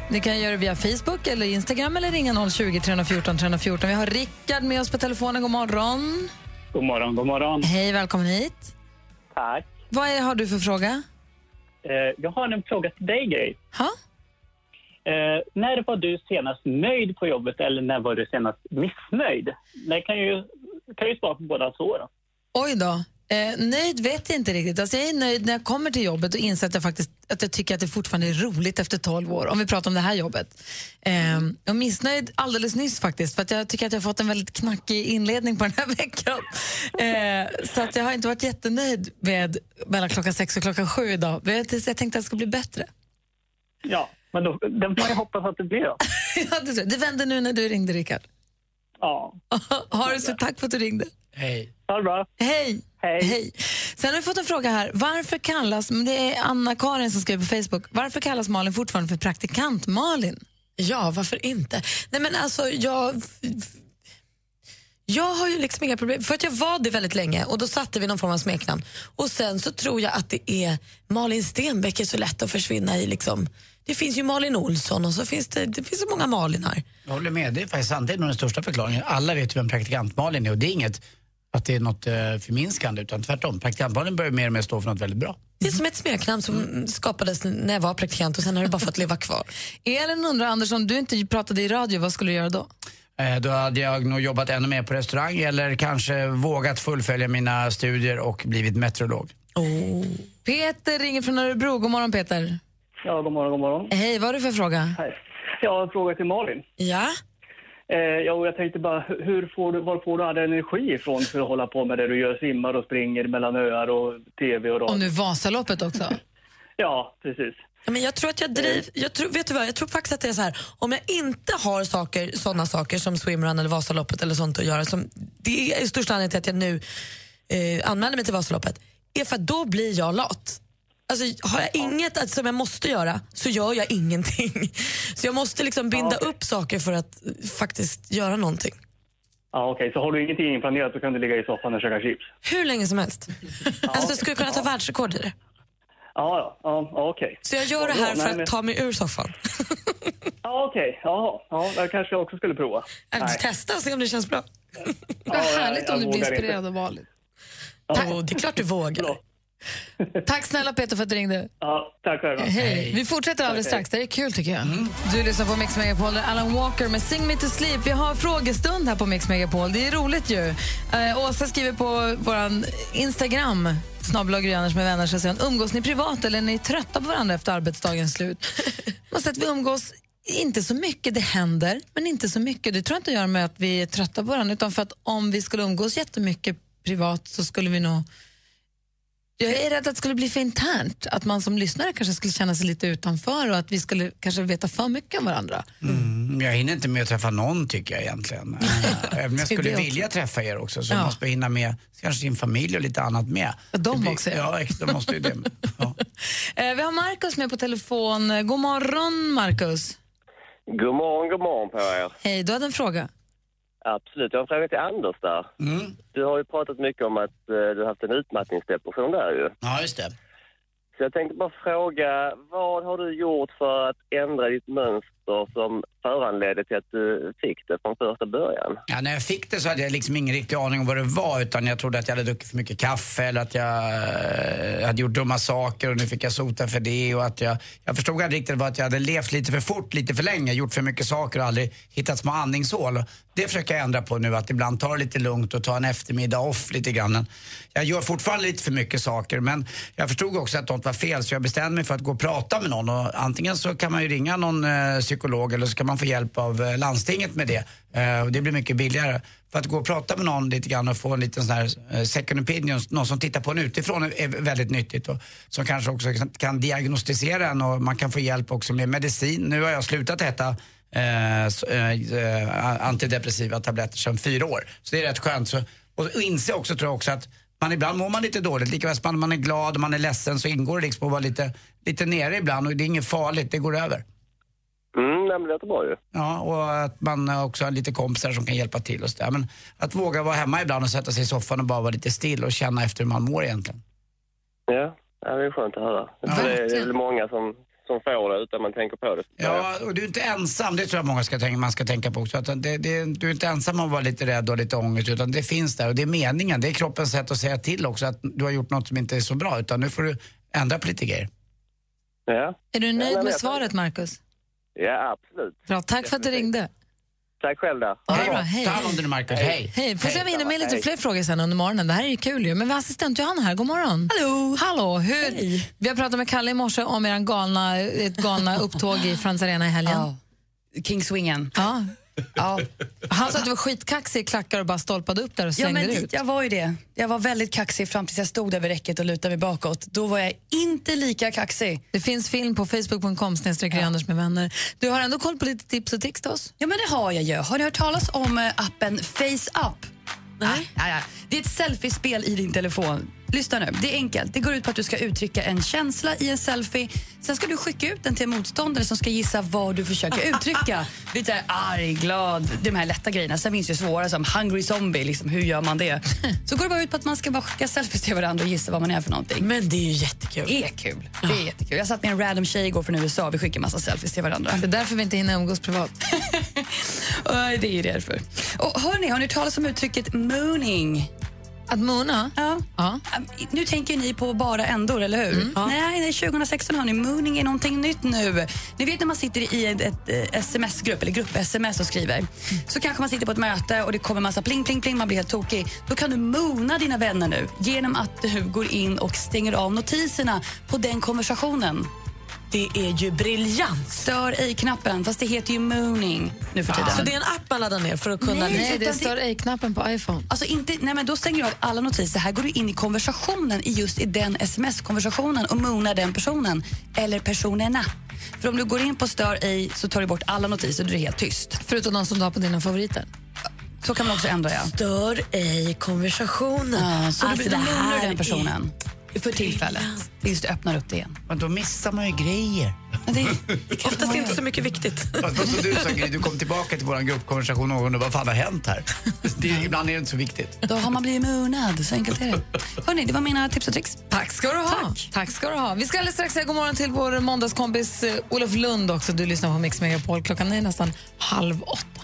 Ni kan göra det via Facebook eller Instagram eller ringa 020 314 314. Vi har Rickard med oss på telefonen. God morgon. God morgon, god morgon. Hej, välkommen hit. Tack. Vad är, har du för fråga? Eh, jag har en fråga till dig, Gry. Ha? Eh, när var du senast nöjd på jobbet eller när var du senast missnöjd? Det kan ju, kan ju svara på båda två. Då. Oj då. Eh, nöjd vet jag inte riktigt. Alltså jag är nöjd när jag kommer till jobbet och inser att jag, faktiskt, att jag tycker att det fortfarande är roligt efter 12 år, om vi pratar om det här jobbet. Eh, jag är missnöjd alldeles nyss faktiskt, för att jag tycker att jag har fått en väldigt knackig inledning på den här <laughs> veckan. Eh, så att jag har inte varit jättenöjd med mellan klockan sex och klockan sju idag. Jag, jag tänkte att det ska bli bättre. Ja, men då, får ju hoppas att det blir då. <laughs> ja, det, jag. det vände nu när du ringde, Rickard. Ja. <laughs> ha det så tack för att du ringde. Hej. Ha det bra. Hej. Hej. Sen har vi fått en fråga här. Varför kallas, det är Anna-Karin som skriver på Facebook, varför kallas Malin fortfarande för praktikant Malin? Ja, varför inte? Nej men alltså, jag... Jag har ju liksom inga problem, för att jag var det väldigt länge och då satte vi någon form av smeknamn. Och sen så tror jag att det är Malin Stenbeck är så lätt att försvinna i liksom. Det finns ju Malin Olsson och så finns det, det finns så många Malinar. Jag håller med, det är faktiskt sant. Det är nog den största förklaringen. Alla vet ju vem praktikant Malin är och det är inget att det är något uh, förminskande utan tvärtom. Praktikant Malin börjar mer och mer stå för något väldigt bra. Det är som ett smeknamn som skapades när jag var praktikant och sen har det bara fått leva kvar. <laughs> Elin undrar, Anders, om du inte pratade i radio, vad skulle du göra då? Eh, Då hade jag nog jobbat ännu mer på restaurang eller kanske vågat fullfölja mina studier och blivit meteorolog. Peter ringer från Örebro. God morgon, Peter. Ja, god morgon, god morgon. Hej, vad har du för fråga? Hej. Jag har en fråga till Malin. Ja? Eh, ja, jag tänkte bara, hu- hur får du, var får du all energi ifrån för att hålla på med det du gör? Simmar och springer mellan öar och tv och Och radio. nu Vasaloppet också. <laughs> Ja, precis. Men jag tror att jag driv, jag tror, vet du vad, jag tror faktiskt att det är så här, om jag inte har saker, sådana saker som swimrun eller Vasaloppet eller sånt att göra, som, det är största anledningen till att jag nu eh, anmäler mig till Vasaloppet, är för att då blir jag lat. Alltså, har jag inget att, som jag måste göra så gör jag ingenting. <laughs> Så jag måste liksom binda upp saker för att eh, faktiskt göra någonting. Ja, okej. Så har du ingenting inplanerat så kan du ligga i soffan och käka chips? Hur länge som helst. <laughs> Alltså, du skulle kunna ta världsrekord i det. Ja, ja, ja okej. Så jag gör det Ja, här nej, för men- att ta mig ur soffan. Ja, okej. Jaha. Ja, det kanske jag också skulle prova. Testa och se om det känns bra. Vad härligt jag om du blir inspirerad av. Oh, det är klart du vågar. Tack snälla Peter för att du ringde. Ja, tack själva. Hej. Vi fortsätter alldeles strax. Det är kul tycker jag. Du lyssnar på Mix Megapol, Alan Walker med Sing Me To Sleep. Vi har frågestund här på Mix Megapol. Det är roligt ju. Eh, Åsa skriver på vår Instagram, Anders med vänner, så säger umgås ni privat eller är ni trötta på varandra efter arbetsdagens slut? <laughs> Måste att vi umgås inte så mycket, det händer, men inte så mycket. Det tror jag inte gör med att vi är trötta på varandra, utan för att om vi skulle umgås jättemycket privat så skulle vi nog jag är rädd att det skulle bli för internt, att man som lyssnare kanske skulle känna sig lite utanför och att vi skulle kanske veta för mycket om varandra. Mm, jag hinner inte med att träffa någon tycker jag egentligen. <laughs> Även om jag skulle vilja träffa er också så Ja. måste jag hinna med kanske sin familj och lite annat med. De blir- också, ja. Ja, de måste ju det. <laughs> Eh, vi har Markus med på telefon. God morgon, Markus. God morgon, god morgon på er. Hej, du hade en fråga. Absolut. Jag har en fråga till Anders där. Du har ju pratat mycket om att eh, du har haft en utmattningsdepression där ju. Ja, just det. Så jag tänkte bara fråga, vad har du gjort för att ändra ditt mönster som föranledde till att du fick det från första början? Ja, när jag fick det så hade jag liksom ingen riktig aning om vad det var utan jag trodde att jag hade druckit för mycket kaffe eller att jag eh, hade gjort dumma saker och nu fick jag sota för det och att jag... Jag förstod aldrig riktigt vad att jag hade levt lite för fort, lite för länge, gjort för mycket saker och aldrig hittat små andningshål. Det försöker jag ändra på nu, att ibland ta det lite lugnt och ta en eftermiddag off lite grann. Jag gör fortfarande lite för mycket saker men jag förstod också att något var fel så jag bestämde mig för att gå och prata med någon och antingen så kan man ju ringa någon eh, psykolog eller så kan man få hjälp av eh, landstinget med det. Eh, och det blir mycket billigare. För att gå och prata med någon lite grann och få en liten sån här eh, second opinion, någon som tittar på en utifrån är, väldigt nyttigt och som kanske också kan, diagnostisera en och man kan få hjälp också med medicin. Nu har jag slutat äta eh, eh, antidepressiva tabletter sedan fyra år. Så det är rätt skönt. Så, och, och inse också tror jag också att man ibland mår man lite dåligt. Likaväl som man är glad och man är ledsen så ingår det liksom att vara lite, lite nere ibland och det är inget farligt, det går över. Mm, nej, men det ju. Ja, och att man också har lite kompisar som kan hjälpa till och sådär. Men att våga vara hemma ibland och sätta sig i soffan och bara vara lite still och känna efter hur man mår egentligen. Ja, ja det är skönt att höra. För det är väl många som, som får det utan man tänker på det. Ja, och du är inte ensam, det tror jag många ska tänka, man ska tänka på också. Att det, det, du är inte ensam om att vara lite rädd och lite ångest utan det finns där och det är meningen. Det är kroppens sätt att säga till också att du har gjort något som inte är så bra utan nu får du ändra på lite grejer. Ja, Är du Ja, nöjd men med svaret, Markus? Ja absolut. Bra, tack för att du ringde. Tack själv där. Ha det bra, hej. Ta hand om dig nu Markus, hej. Hej, får se om vi hinner med lite Hej. fler frågor sen under morgonen. Det här är ju kul ju. Men vi har assistent Johanna här, god morgon. Hallå. Hallå, hur? Vi har pratat med Kalle i morse om er galna, ett galna upptåg i Friends Arena i helgen. Ja. Kingswingen. Ja. Ja. Han sa att du var skitkaxig i klackar och bara stolpade upp där och Ja, slängde men ut. jag var ju det. Jag var väldigt kaxig fram tills jag stod där vid räcket och lutade mig bakåt. Då var jag inte lika kaxig. Det finns film på facebook.com snedstreck Anders med vänner. Du har ändå koll på lite tips och tricks till oss? Ja, men det har jag ju. Har ni hört talas om eh, appen Face Up? Nej. Ah, ja, ja. Det är ett selfiespel i din telefon. Lyssna nu, det är enkelt. Det går ut på att du ska uttrycka en känsla i en selfie. Sen ska du skicka ut den till en motståndare som ska gissa vad du försöker <laughs> uttrycka. Lite arg, glad, de här lätta grejerna. Sen finns det svåra som hungry zombie, liksom, hur gör man det? <laughs> Så går det bara ut på att man ska bara skicka selfies till varandra och gissa vad man är för någonting. Men det är ju jättekul. Det är kul. Det är jättekul. Jag satt med en random tjej igår från USA. Vi skickar massa selfies till varandra. Det är därför vi inte hinner umgås privat. <laughs> Det är ju därför. Och hörni, har ni hört talas om uttrycket mooning? Att moona? Ja. ja. Nu tänker ni på bara ändor, eller hur? Mm. Ja. Nej, nej, 2016 hörni, mooning är någonting nytt nu. Ni vet när man sitter i ett, eh, sms-grupp, eller grupp-sms och skriver. Så kanske man sitter på ett möte och det kommer massa pling, pling, pling, man blir helt tokig. Då kan du moona dina vänner nu genom att du går in och stänger av notiserna på den konversationen. Det är ju briljant. Stör ej-knappen, fast det heter ju mooning nu för tiden. Så det är en app man laddar ner för att kunna... Nej, Nej, det utan står ej-knappen på iPhone. Alltså inte, nej men då stänger du av alla notiser. Här går du in i konversationen, i just i den sms-konversationen och moonar den personen, eller personerna. För om du går in på stör ej så tar du bort alla notiser och då är helt tyst. Förutom de som du har på dina favoriter. Så kan man också ändra, ja. Stör ej konversationen. ja så Alltså, du, du den personen. För tillfället. Tills du öppnar upp det igen. Men då missar man ju grejer. <laughs> Oftast inte så mycket viktigt. Fast vad du sa du kom tillbaka till vår gruppkonversation och undrade vad fan har hänt här? Det, ibland är det inte så viktigt. Då har man blivit munnad. Så enkelt är det. Hörrni, det var mina tips och tricks. Tack ska du ha. Tack. ska du ha. Vi ska alldeles strax säga god morgon till vår måndagskompis eh, Olof Lund också. Du lyssnar på Mix Megapol. Klockan är nästan halv åtta.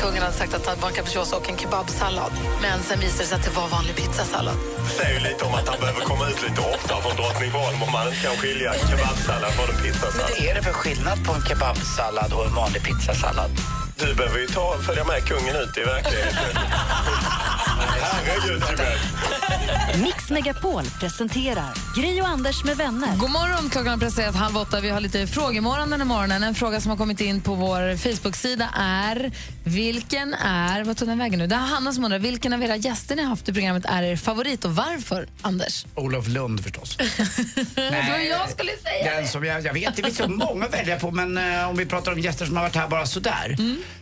Kungen hade sagt att det var en capricciosa och en kebabsallad. Men sen visade det sig att det var vanlig pizzasallad. säger ju lite om att han behöver komma ut lite oftare från Drottningholm om man inte kan skilja en kebabsallad från en pizzasallad. Vad är det för skillnad på en kebabsallad och en vanlig pizzasallad? Du behöver ju ta, följa med kungen ut i verkligheten. <laughs> Herregud. Mix Megapol presenterar Gri och Anders med vänner. God morgon, klockan har passerat halv åtta. Vi har lite frågemorgon den här morgonen. En fråga som har kommit in på vår Facebook-sida är vilken är, vad tog den vägen nu? Det är Hanna som undrar, vilken av era gäster ni har haft i programmet är er favorit och varför, Anders? Olof Lund förstås. <laughs> det var jag skulle säga Den som jag, jag vet, det finns så många att välja på men eh, om vi pratar om gäster som har varit här bara sådär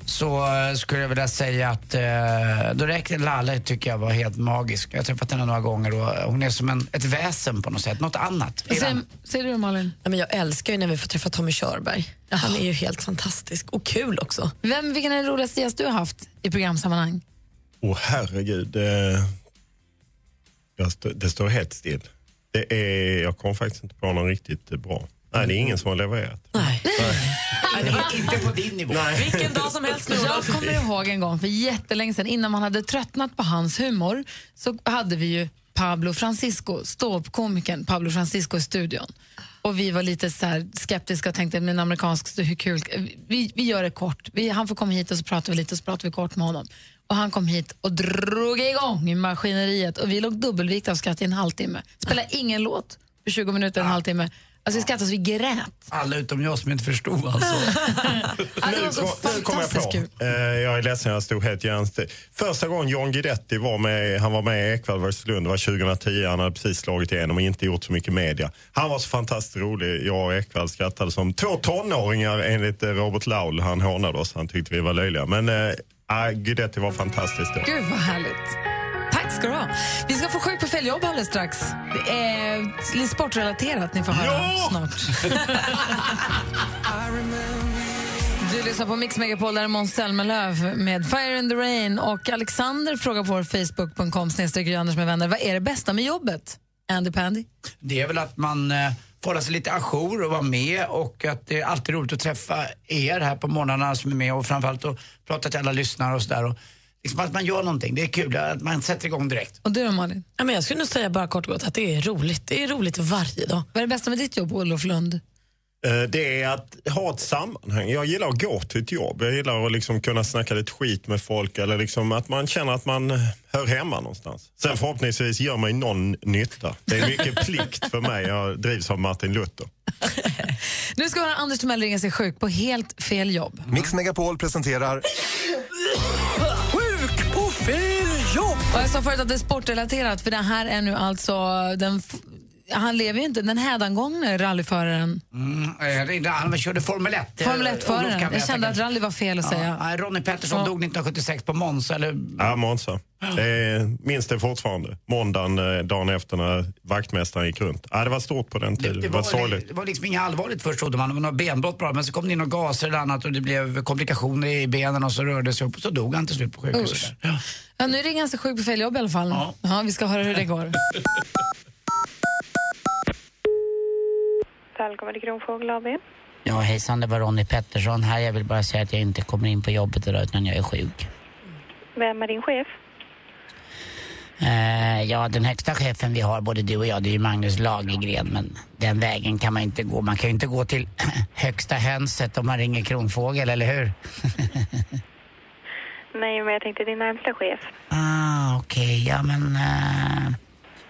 så eh, skulle jag vilja säga att eh, då räcker Lalle tycker jag var helt magisk. Jag har träffat henne några gånger och hon är som en, ett väsen på något sätt, något annat. Säger, säger du Malin? Ja, men jag älskar ju när vi får träffa Tommy Körberg. Han är ju helt fantastisk och kul också. Vem, vilken är den roligaste gäst du har haft i programsammanhang? Åh herregud. Det, stå, det står helt still. Det är, jag kommer faktiskt inte på någon riktigt bra. Nej, det är ingen som har levererat. Nej. Inte på din nivå. Vilken dag som helst nu. Jag kommer ihåg en gång för jättelänge sedan, innan man hade tröttnat på hans humor, så hade vi ju Pablo Francisco, ståuppkomikern Pablo Francisco i studion. Och vi var lite så här skeptiska och tänkte, men amerikansk, hur kul, vi, vi gör det kort. Vi, han får komma hit och så pratar vi lite och så pratar vi kort med honom. Och han kom hit och drog igång i maskineriet och vi låg dubbelvikt av skratt i en halvtimme. Spelade ingen låt för 20 minuter, en halvtimme. Alltså vi skrattade så vi grät. Alla utom jag som inte förstod alltså. <laughs> Nu kom- nu kom jag på. Eh, jag är ledsen, jag stod helt hjärnstill. Första gången John Guidetti var med, han var med i Ekwall vs Lund, det var 2010. Han hade precis slagit igenom och inte gjort så mycket media. Han var så fantastiskt rolig. Jag och Ekwall skrattade som två tonåringar enligt eh, Robert Laul. Han hånade oss, han tyckte vi var löjliga. Men eh, ah, Guidetti var fantastisk då. Gud vad härligt. Ska du ha. Vi ska få sjuk på fel jobb alldeles strax. Det är lite sportrelaterat ni får höra snart. <laughs> Du lyssnar på Mix Megapol, där är Måns Zelmerlöw med Fire in the Rain. Och Alexander frågar på vår Facebook.com snedstreck Anders med vänner. Vad är det bästa med jobbet? Andy Pandy? Det är väl att man eh, får hålla sig lite ajour och vara med och att det är alltid roligt att träffa er här på morgnarna som är med och framförallt att prata till alla lyssnare och sådär. Liksom att man gör någonting, det är kul att man sätter igång direkt. Och du då Malin? Ja, men jag skulle nog säga bara kort och gott att det är roligt. Det är roligt varje dag. Vad är det bästa med ditt jobb, Olof Lund? Eh, Det är att ha ett sammanhang. Jag gillar att gå till ett jobb. Jag gillar att liksom kunna snacka lite skit med folk eller liksom att man känner att man eh, hör hemma någonstans. Sen förhoppningsvis gör mig någon nytta. Det är mycket <laughs> plikt för mig. Jag drivs av Martin Luther. Nu ska vi höra Anders Timell ringa sig sjuk på helt fel jobb. Mix Megapol presenterar <laughs> jobb! Och jag sa förut att det är sportrelaterat, för det här är nu alltså den... Han lever ju inte, den hädangångne rallyföraren. Mm, eh, han körde Formel 1. eh, Formel Olof 1-föraren. kan Jag kände att rally var fel att Ja, säga. nej, Ronny Pettersson Ja. dog 1976 på Monza. Eller... Ja, Monza. Det minns det fortfarande. Måndagen eh, dagen efter när vaktmästaren gick runt. Ja, det var stort på den tiden. Det, var sorgligt. det var liksom inget allvarligt först trodde man. Det var något benbrott bara. Men så kom det in några gaser eller annat och det blev komplikationer i benen och så rörde det sig upp och så dog han till slut på sjukhuset. Där. Ja, nu ringer han sig sjuk på fel jobb i alla fall. Ja. vi ska höra hur det går. <laughs> Välkommen till Kronfågel AB. Ja, hejsan, det var Ronny Pettersson här. Jag vill bara säga att jag inte kommer in på jobbet idag utan jag är sjuk. Vem är din chef? Eh, ja, den högsta chefen vi har, både du och jag, det är ju Magnus Lagergren. Men den vägen kan man inte gå. Man kan ju inte gå till <clears throat> högsta hönset om man ringer Kronfågel, eller hur? <laughs> Nej, men jag tänkte din närmsta chef. Ah, okej. Ja, men... Uh,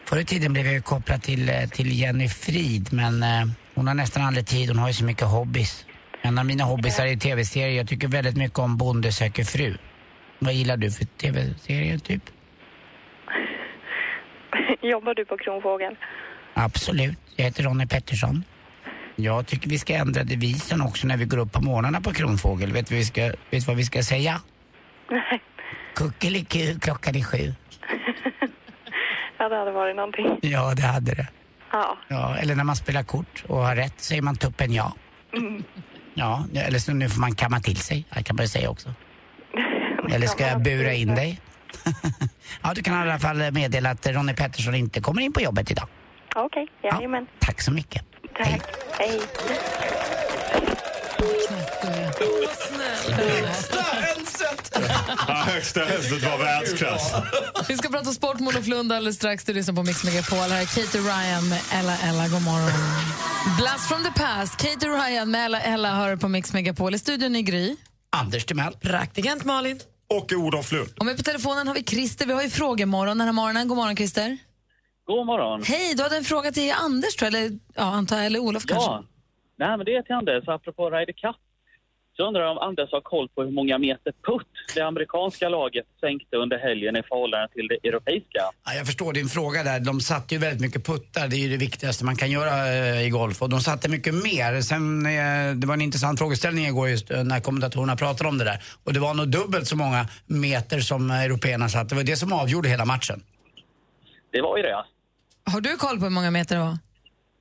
förr i tiden blev jag ju kopplad till, eh, till Jenny Frid, men eh, hon har nästan aldrig tid. Hon har ju så mycket hobbys. En av mina hobbys är tv-serier. Jag tycker väldigt mycket om Bonde söker fru. Vad gillar du för tv-serier, typ? <laughs> Jobbar du på Kronfågel? Absolut. Jag heter Ronny Pettersson. Jag tycker vi ska ändra devisen också när vi går upp på morgnarna på Kronfågel. Vet du vad vad vi ska säga? Nej. Kuckeliku, klockan är sju. <laughs> Ja, det hade varit någonting. Ja, det hade det. Ja. Ja, eller när man spelar kort och har rätt säger man tuppen ja. Mm. Ja, eller så nu får man kamma till sig. Det kan man ju säga också. <laughs> Eller ska jag bura in dig? <laughs> ja, du kan i alla fall meddela att Ronny Pettersson inte kommer in på jobbet idag. Okej, jajamän. Tack så mycket. Tack. Hej. Hönset! Ja, högsta hönset var världsklass. Vi ska prata sport med Olof Lund alldeles strax. Du lyssnar på Mix Megapol. Här är Katie Ryan med Ella Ella. God morgon. Blast from the past. Katie Ryan med Ella Ella hör på Mix Megapol. I studion i Gry. Anders Timell. Praktikant Malin. Och Olof Lund. Och med på telefonen har vi Christer. Vi har ju frågemorgon den här morgonen. God morgon Christer. God morgon. Hej, du hade en fråga till Anders tror jag, eller, ja, antar jag, eller Olof kanske? Ja, Nej, men det är till Anders, apropå Ryder Cup. Så undrar jag om Anders har koll på hur många meter putt det amerikanska laget sänkte under helgen i förhållande till det europeiska. Ja, jag förstår din fråga där. De satte ju väldigt mycket puttar. Det är ju det viktigaste man kan göra eh, i golf. Och de satte mycket mer. Sen, eh, det var en intressant frågeställning igår just eh, när kommentatorerna pratade om det där. Och det var nog dubbelt så många meter som européerna satte. Det var det som avgjorde hela matchen. Det var ju det. Har du koll på hur många meter det var?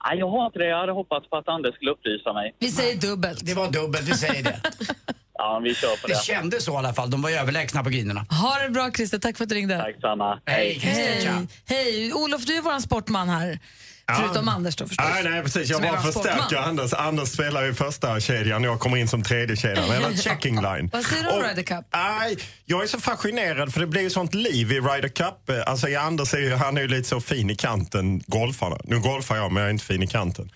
Nej, jag har inte det. Jag hade hoppats på att Anders skulle upplysa mig. Vi säger dubbelt. Det var dubbelt, vi säger det. <laughs> Ja, vi kör på det. Det kändes så i alla fall. De var överlägsna på grinerna. Ha det bra Christer, tack för att du ringde. Tack samma. Hej, Christer. Hej. Hej. Olof, du är vår sportman här. Förutom Anders då förstås. Nej, nej, precis. Jag bara förstärker. Anders. Anders spelar i första kedjan, jag kommer in som tredje kedjan eller <laughs> checking line. Vad säger du om Och- Ryder Cup? Nej, jag är så fascinerad för det blir ju sånt liv i Ryder Cup. Alltså Anders är ju, han är ju lite så fin i kanten, golfarna. Nu golfar jag men jag är inte fin i kanten.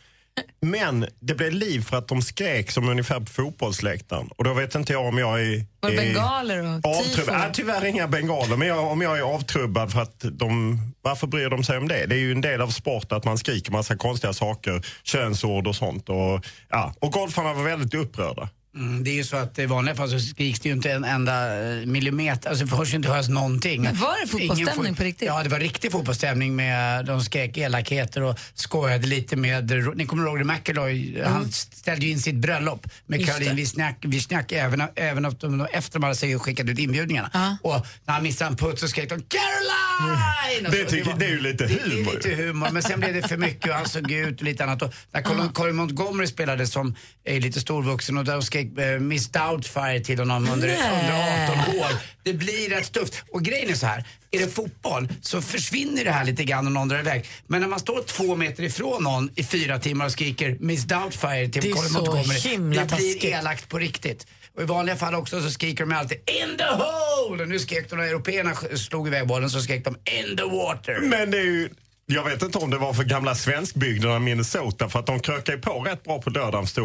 Men det blev liv för att de skrek som ungefär på fotbollsläktaren. Och då vet inte jag om jag är... Var det bengaler och tifo? Nej, tyvärr inga bengaler, men jag, om jag är avtrubbad för att de... Varför bryr de sig om det? Det är ju en del av sport att man skriker massa konstiga saker, könsord och sånt. Och, ja. och golfarna var väldigt upprörda. Mm, det är ju så att i vanliga fall så skriks det ju inte en enda eh, millimeter, alltså det får ju inte höras någonting. Men var det fotbollsstämning på riktigt? Ja, det var riktig fotbollsstämning med, de skrek elakheter och skojade lite med, ni kommer ihåg Roger McIlroy, han ställde ju in sitt bröllop med Just Caroline det. Wozniak, Wozniak även, även efter de, efter de hade skickat ut inbjudningarna. Och när han missade en putt så skrek de Caroline! Och Det så- tycker- var- det är ju lite det, Det humor. är lite humor, men sen blev det för mycket och han såg ut och lite annat. Och när Colin, Colin Montgomery spelade som är lite storvuxen och där skrek eh, Miss Doubtfire till honom under, under 18 år. Det blir rätt tufft. Och grejen är så här, är det fotboll så försvinner det här lite grann om någon drar iväg. Men när man står två meter ifrån någon i fyra timmar och skriker Miss Doubtfire till Det är Colin Montgomery, det blir elakt på riktigt. Och i vanliga fall också så skriker de alltid In the hole! Och nu skrek de när européerna slog iväg bollen så skrek de In the water. Men det är ju... Jag vet inte om det var för gamla svenskbygderna Minnesota för att de krökade på rätt bra på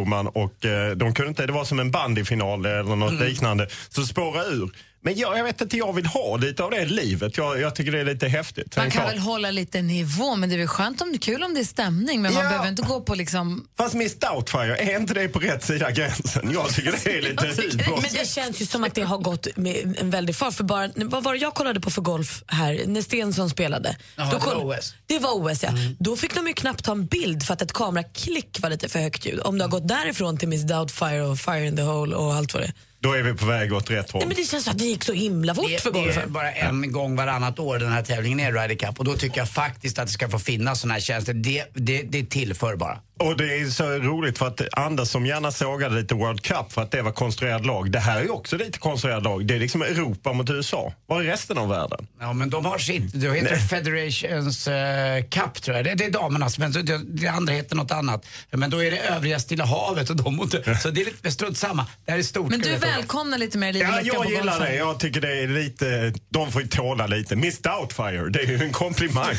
man och eh, de kunde inte, det var som en bandyfinal eller något Mm. liknande. Så det spårade ur. Men jag, jag vet inte, jag vill ha lite av det livet. Jag, jag tycker det är lite häftigt. Man kan klart- väl hålla lite nivå, men det är väl skönt om det är kul om det är stämning. Men man Ja. behöver inte gå på liksom... Fast Miss Doubtfire, är inte det på rätt sida gränsen? Jag tycker det är <laughs> lite humor. Men det känns ju som att det har gått med en väldig fart. För bara, vad var det jag kollade på för golf här när Stensson spelade? Jaha, Då det var koll- OS. Det var OS ja. Då fick de ju knappt ta en bild för att ett kameraklick var lite för högt ljud. Om du har gått därifrån till Miss Doubtfire och Fire in the Hole och allt vad det är. Då är vi på väg åt rätt håll. Nej, men det känns som att det gick så himla fort Det, för det är golfen. bara en gång varannat år den här tävlingen är Ryder Cup och då tycker jag faktiskt att det ska få finnas såna här tjänster. Det, det, det tillför bara. Och det är så roligt för att Anders som gärna sågade lite World Cup för att det var konstruerad lag. Det här är också lite konstruerad lag. Det är liksom Europa mot USA. Var är resten av världen? Ja men de har sitt, det heter Nej. Federations eh, Cup tror jag. Det, det är damernas men det, det andra heter något annat. Men då är det övriga Stilla havet och de mot, <laughs> Så det är lite strunt samma. Det här är stort. Men du. Välkomnar lite mer liv Ja, jag gillar golfen. det. Jag tycker det är lite... De får ju tåla lite. Miss Doubtfire, det är ju en komplimang.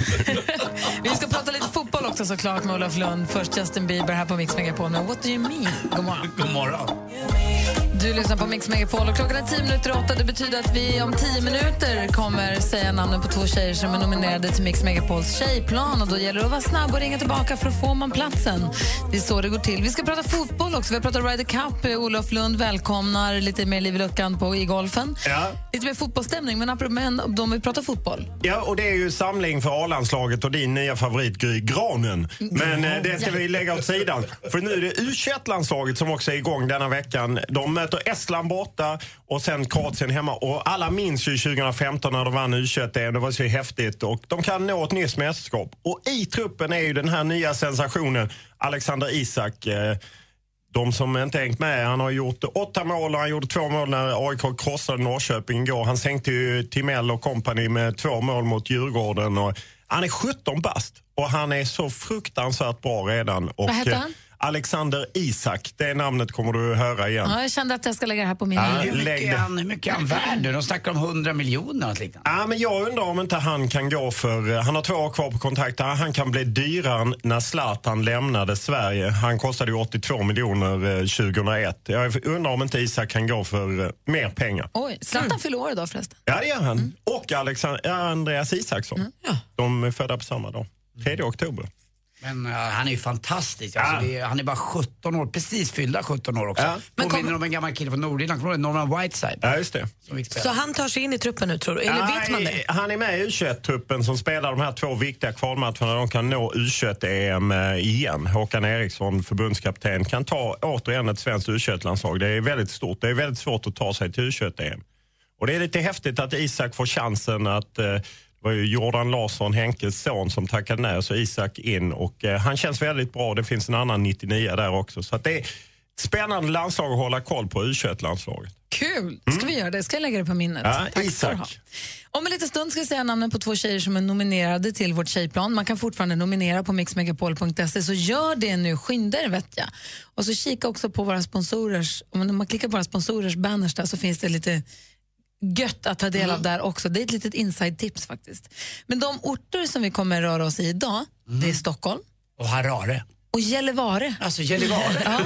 <laughs> Vi ska prata lite fotboll också såklart med Olof Lund. Först Justin Bieber här på Mix Megapol med What Do You Mean? God morgon. God morgon. Du lyssnar på Mix Megapol och klockan är tio minuter åtta. Det betyder att vi om tio minuter kommer säga namnen på två tjejer som är nominerade till Mix Megapols tjejplan. Och då gäller det att vara snabb och ringa tillbaka för att få man platsen. Det är så det går till. Vi ska prata fotboll också. Vi har pratat Ryder Cup. Olof Lund välkomnar lite mer liv i luckan på, i golfen. Ja. Lite mer fotbollsstämning, men apropå de vill prata fotboll. Ja, och det är ju samling för A-landslaget och din nya favorit Gry Granen. Men eh, det ska vi lägga åt sidan. För nu är det U21-landslaget som också är igång denna veckan. De möter möter Estland borta och sen Kroatien hemma. Och alla minns ju 2015 när de vann u det Det var så häftigt. Och de kan nå ett nytt mästerskap. Och i truppen är ju den här nya sensationen Alexander Isak. Eh, de som inte hängt med, han har gjort åtta mål och han gjorde två mål när AIK krossade Norrköping igår. Han sänkte ju Timell och kompani med två mål mot Djurgården. Och han är 17 bast och han är så fruktansvärt bra redan. Och, Vad heter han? Alexander Isak, det namnet kommer du att höra igen. Ja, jag kände att jag ska lägga det här på min Ja, Hur lägg mycket, är han, hur mycket är han värd nu? De snackar om 100 miljoner och liknande. Ja, men jag undrar om inte han kan gå för... Han har två år kvar på kontrakt. Han kan bli dyrare när Zlatan lämnade Sverige. Han kostade ju 82 miljoner eh, 2001. Jag undrar om inte Isak kan gå för eh, mer pengar. Oj, Zlatan fyller år idag förresten. Ja, det gör han. Och Alexander, Andreas Isaksson. De är födda på samma dag. 3 oktober. Men uh, han är ju fantastisk. Alltså, det är, han är bara 17 år, precis fyllda 17 år också. Ja. Men Påminner om en gammal kille från Nordirland, kommer du Norman Whiteside? Ja, just det. Så han tar sig in i truppen nu tror du? Eller vet man det? Han är med i U21-truppen som spelar de här två viktiga kvalmatcherna. De kan nå U21-EM eh, igen. Håkan Eriksson, förbundskapten, kan ta återigen ett svenskt U21-landslag. Det är väldigt stort. Det är väldigt svårt att ta sig till U21-EM. Och det är lite häftigt att Isak får chansen att eh, var ju Jordan Larsson, Henkes son, som tackade nej. Så Isak in och eh, han känns väldigt bra. Det finns en annan 99 där också. Så det är spännande landslag att hålla koll på, U21-landslaget. Kul! Ska vi göra det? Ska jag lägga det på minnet? Ja, Tack Isak. Om en liten stund ska jag säga namnen på två tjejer som är nominerade till vårt tjejplan. Man kan fortfarande nominera på mixmegapol.se, så gör det nu. Skynda er vet jag. Och så kika också på våra sponsorers, om man klickar på våra sponsorers banners där så finns det lite gött att ta del av där också. Det är ett litet inside-tips faktiskt. Men de orter som vi kommer röra oss i idag, det är Stockholm Och Harare. Och Gällivare. Alltså Gällivare. Ja,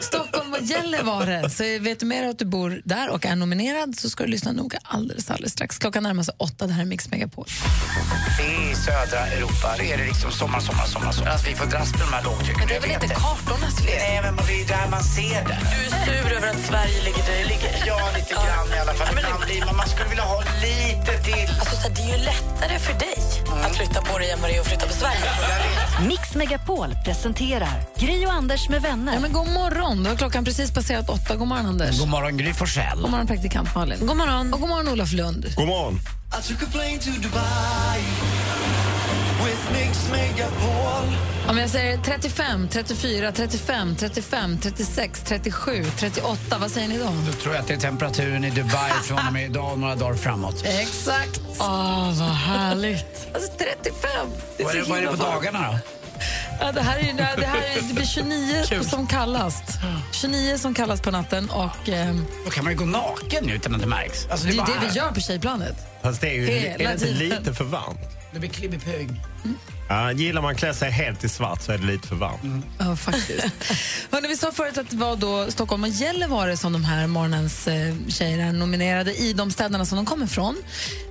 Stockholm och Gällivare. Så vet du mer att du bor där och är nominerad så ska du lyssna noga alldeles, alldeles strax. Klockan närmar sig åtta. Det här är Mix Megapol. I södra Europa det är det liksom sommar, sommar, sommar. sommar. Alltså, vi får dras med de här lågtrycken. Men det är väl inte kartornas fel? Nej, men det är där man ser det. Du är sur över att Sverige ligger där det ligger. Ja, lite grann i alla fall. Blir man, skulle vilja ha lite till. Alltså, så det är ju lättare för dig att flytta på dig än vad det är att flytta på Sverige. Mix Megapol presenterar Gri och Anders med vänner. Ja, men god morgon. Då har klockan precis passerat åtta. God morgon, Anders. God morgon, Gry Forssell. God morgon, praktikant Malin. God morgon. Och god morgon, Olof Lund. God morgon. Om jag säger 35, 34, 35, 35, 36, 37, 38, vad säger ni då? Då tror jag att det är temperaturen i Dubai <laughs> från och med idag och några dagar framåt. Exakt. Åh, vad härligt. Alltså 35. Det Vad är, så det- vad är det på dagarna då? Ja, det här är, det här är, det blir 29 som kallast. 29 som kallas på natten och ehm, Då kan man ju gå naken nu utan att det märks. Alltså, det är bara det vi här. gör på tjejplanet. Fast det är, ju, Hela är det inte tiden. lite för varmt? Det blir klibbig Ja, gillar man klä sig helt i svart så är det lite för varmt. Ja, faktiskt. <laughs> Hörrni, vi sa förut att det var då Stockholm och Gällivare som de här morgonens eh, tjejer är nominerade i de städerna som de kommer från.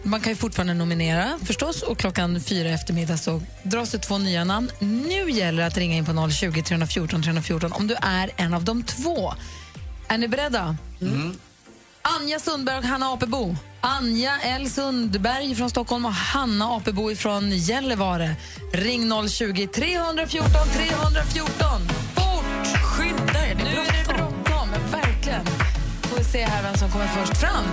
Man kan ju fortfarande nominera förstås och klockan fyra eftermiddag så dras det två nya namn. Nu gäller det att ringa in på 020 314 314 om du är en av de två. Är ni beredda? Anja Sundberg och Hanna Apebo. Anja L Sundberg från Stockholm och Hanna Apebo från Gällivare. Ring 020 314 314. Fort! Skynda er, det Nu är är det bråttom, verkligen. Får vi se här vem som kommer först fram.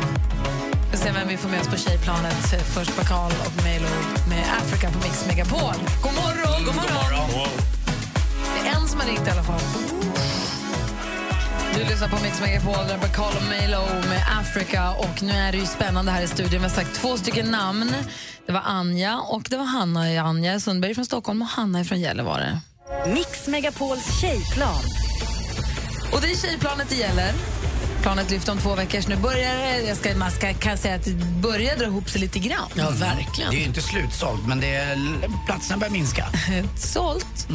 Vi får se vem vi får med oss på tjejplanet. Först Bakal och Melo med Africa på Mix Megapol. God morgon! God morgon! Det är en som har ringt i alla fall. Du lyssnar på Mix Megapol, där Bakal och Melo med Africa. Och nu är det ju spännande här i studion. Vi har sagt två stycken namn. Det var Anja och det var Hanna. Anja Sundberg från Stockholm och Hanna är från Gällivare. Mix Megapols tjejplan. Och det är tjejplanet det gäller. Planet lyfter om två veckor, så nu börjar det, jag ska, man ska, kan säga att det börjar dra ihop sig lite grann. Ja, verkligen. Det är ju inte slutsålt, men det är, platserna börjar minska. <laughs> Sålt.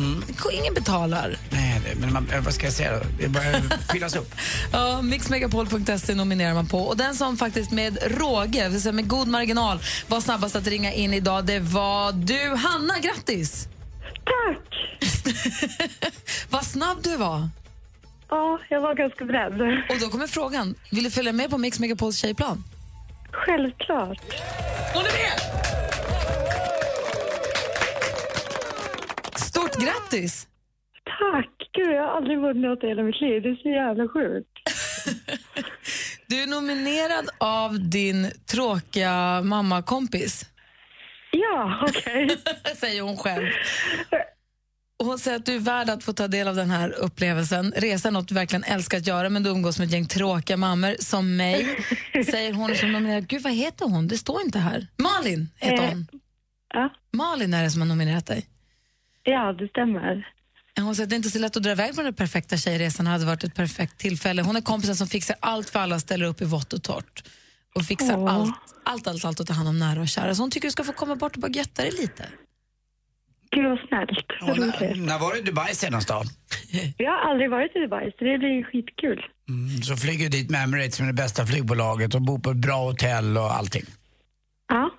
Ingen betalar. Nej, det, men man, vad ska jag säga då? Det börjar fyllas upp. <laughs> Ja, Mixmegapol.se nominerar man på. Och den som faktiskt med råge, vill säga med god marginal, var snabbast att ringa in idag, det var du, Hanna. Grattis! Tack! <laughs> Vad snabb du var. Ja, jag var ganska beredd. Och då kommer frågan, vill du följa med på Mix Megapols tjejplan? Självklart. Hon är med! Stort grattis! Tack! Gud, jag har aldrig vunnit något i hela mitt liv. Det är så jävla sjukt. <laughs> Du är nominerad av din tråkiga mammakompis. Ja, okej. <laughs> säger hon själv. <laughs> Och hon säger att du är värd att få ta del av den här upplevelsen. Resa är något du verkligen älskar att göra men du umgås med ett gäng tråkiga mammor som mig. <laughs> Säger hon som nominerad. Gud, vad heter hon? Det står inte här. Malin heter Eh, hon. Malin är det som har nominerat dig. Ja, det stämmer. Hon säger att det är inte så lätt att dra iväg på den perfekta tjejresan. Det hade varit ett perfekt tillfälle. Hon är kompisen som fixar allt för alla, ställer upp i vått och torrt. Och fixar Åh. allt, allt, allt, allt att ta hand om nära och kära. Så hon tycker du ska få komma bort och bara götta dig lite. Gud vad snällt. Och när, när var du i Dubai senast då? Jag har aldrig varit i Dubai, så det blir skitkul. Mm, så flyger du dit med Emirates som är det bästa flygbolaget och bor på ett bra hotell och allting. Ja.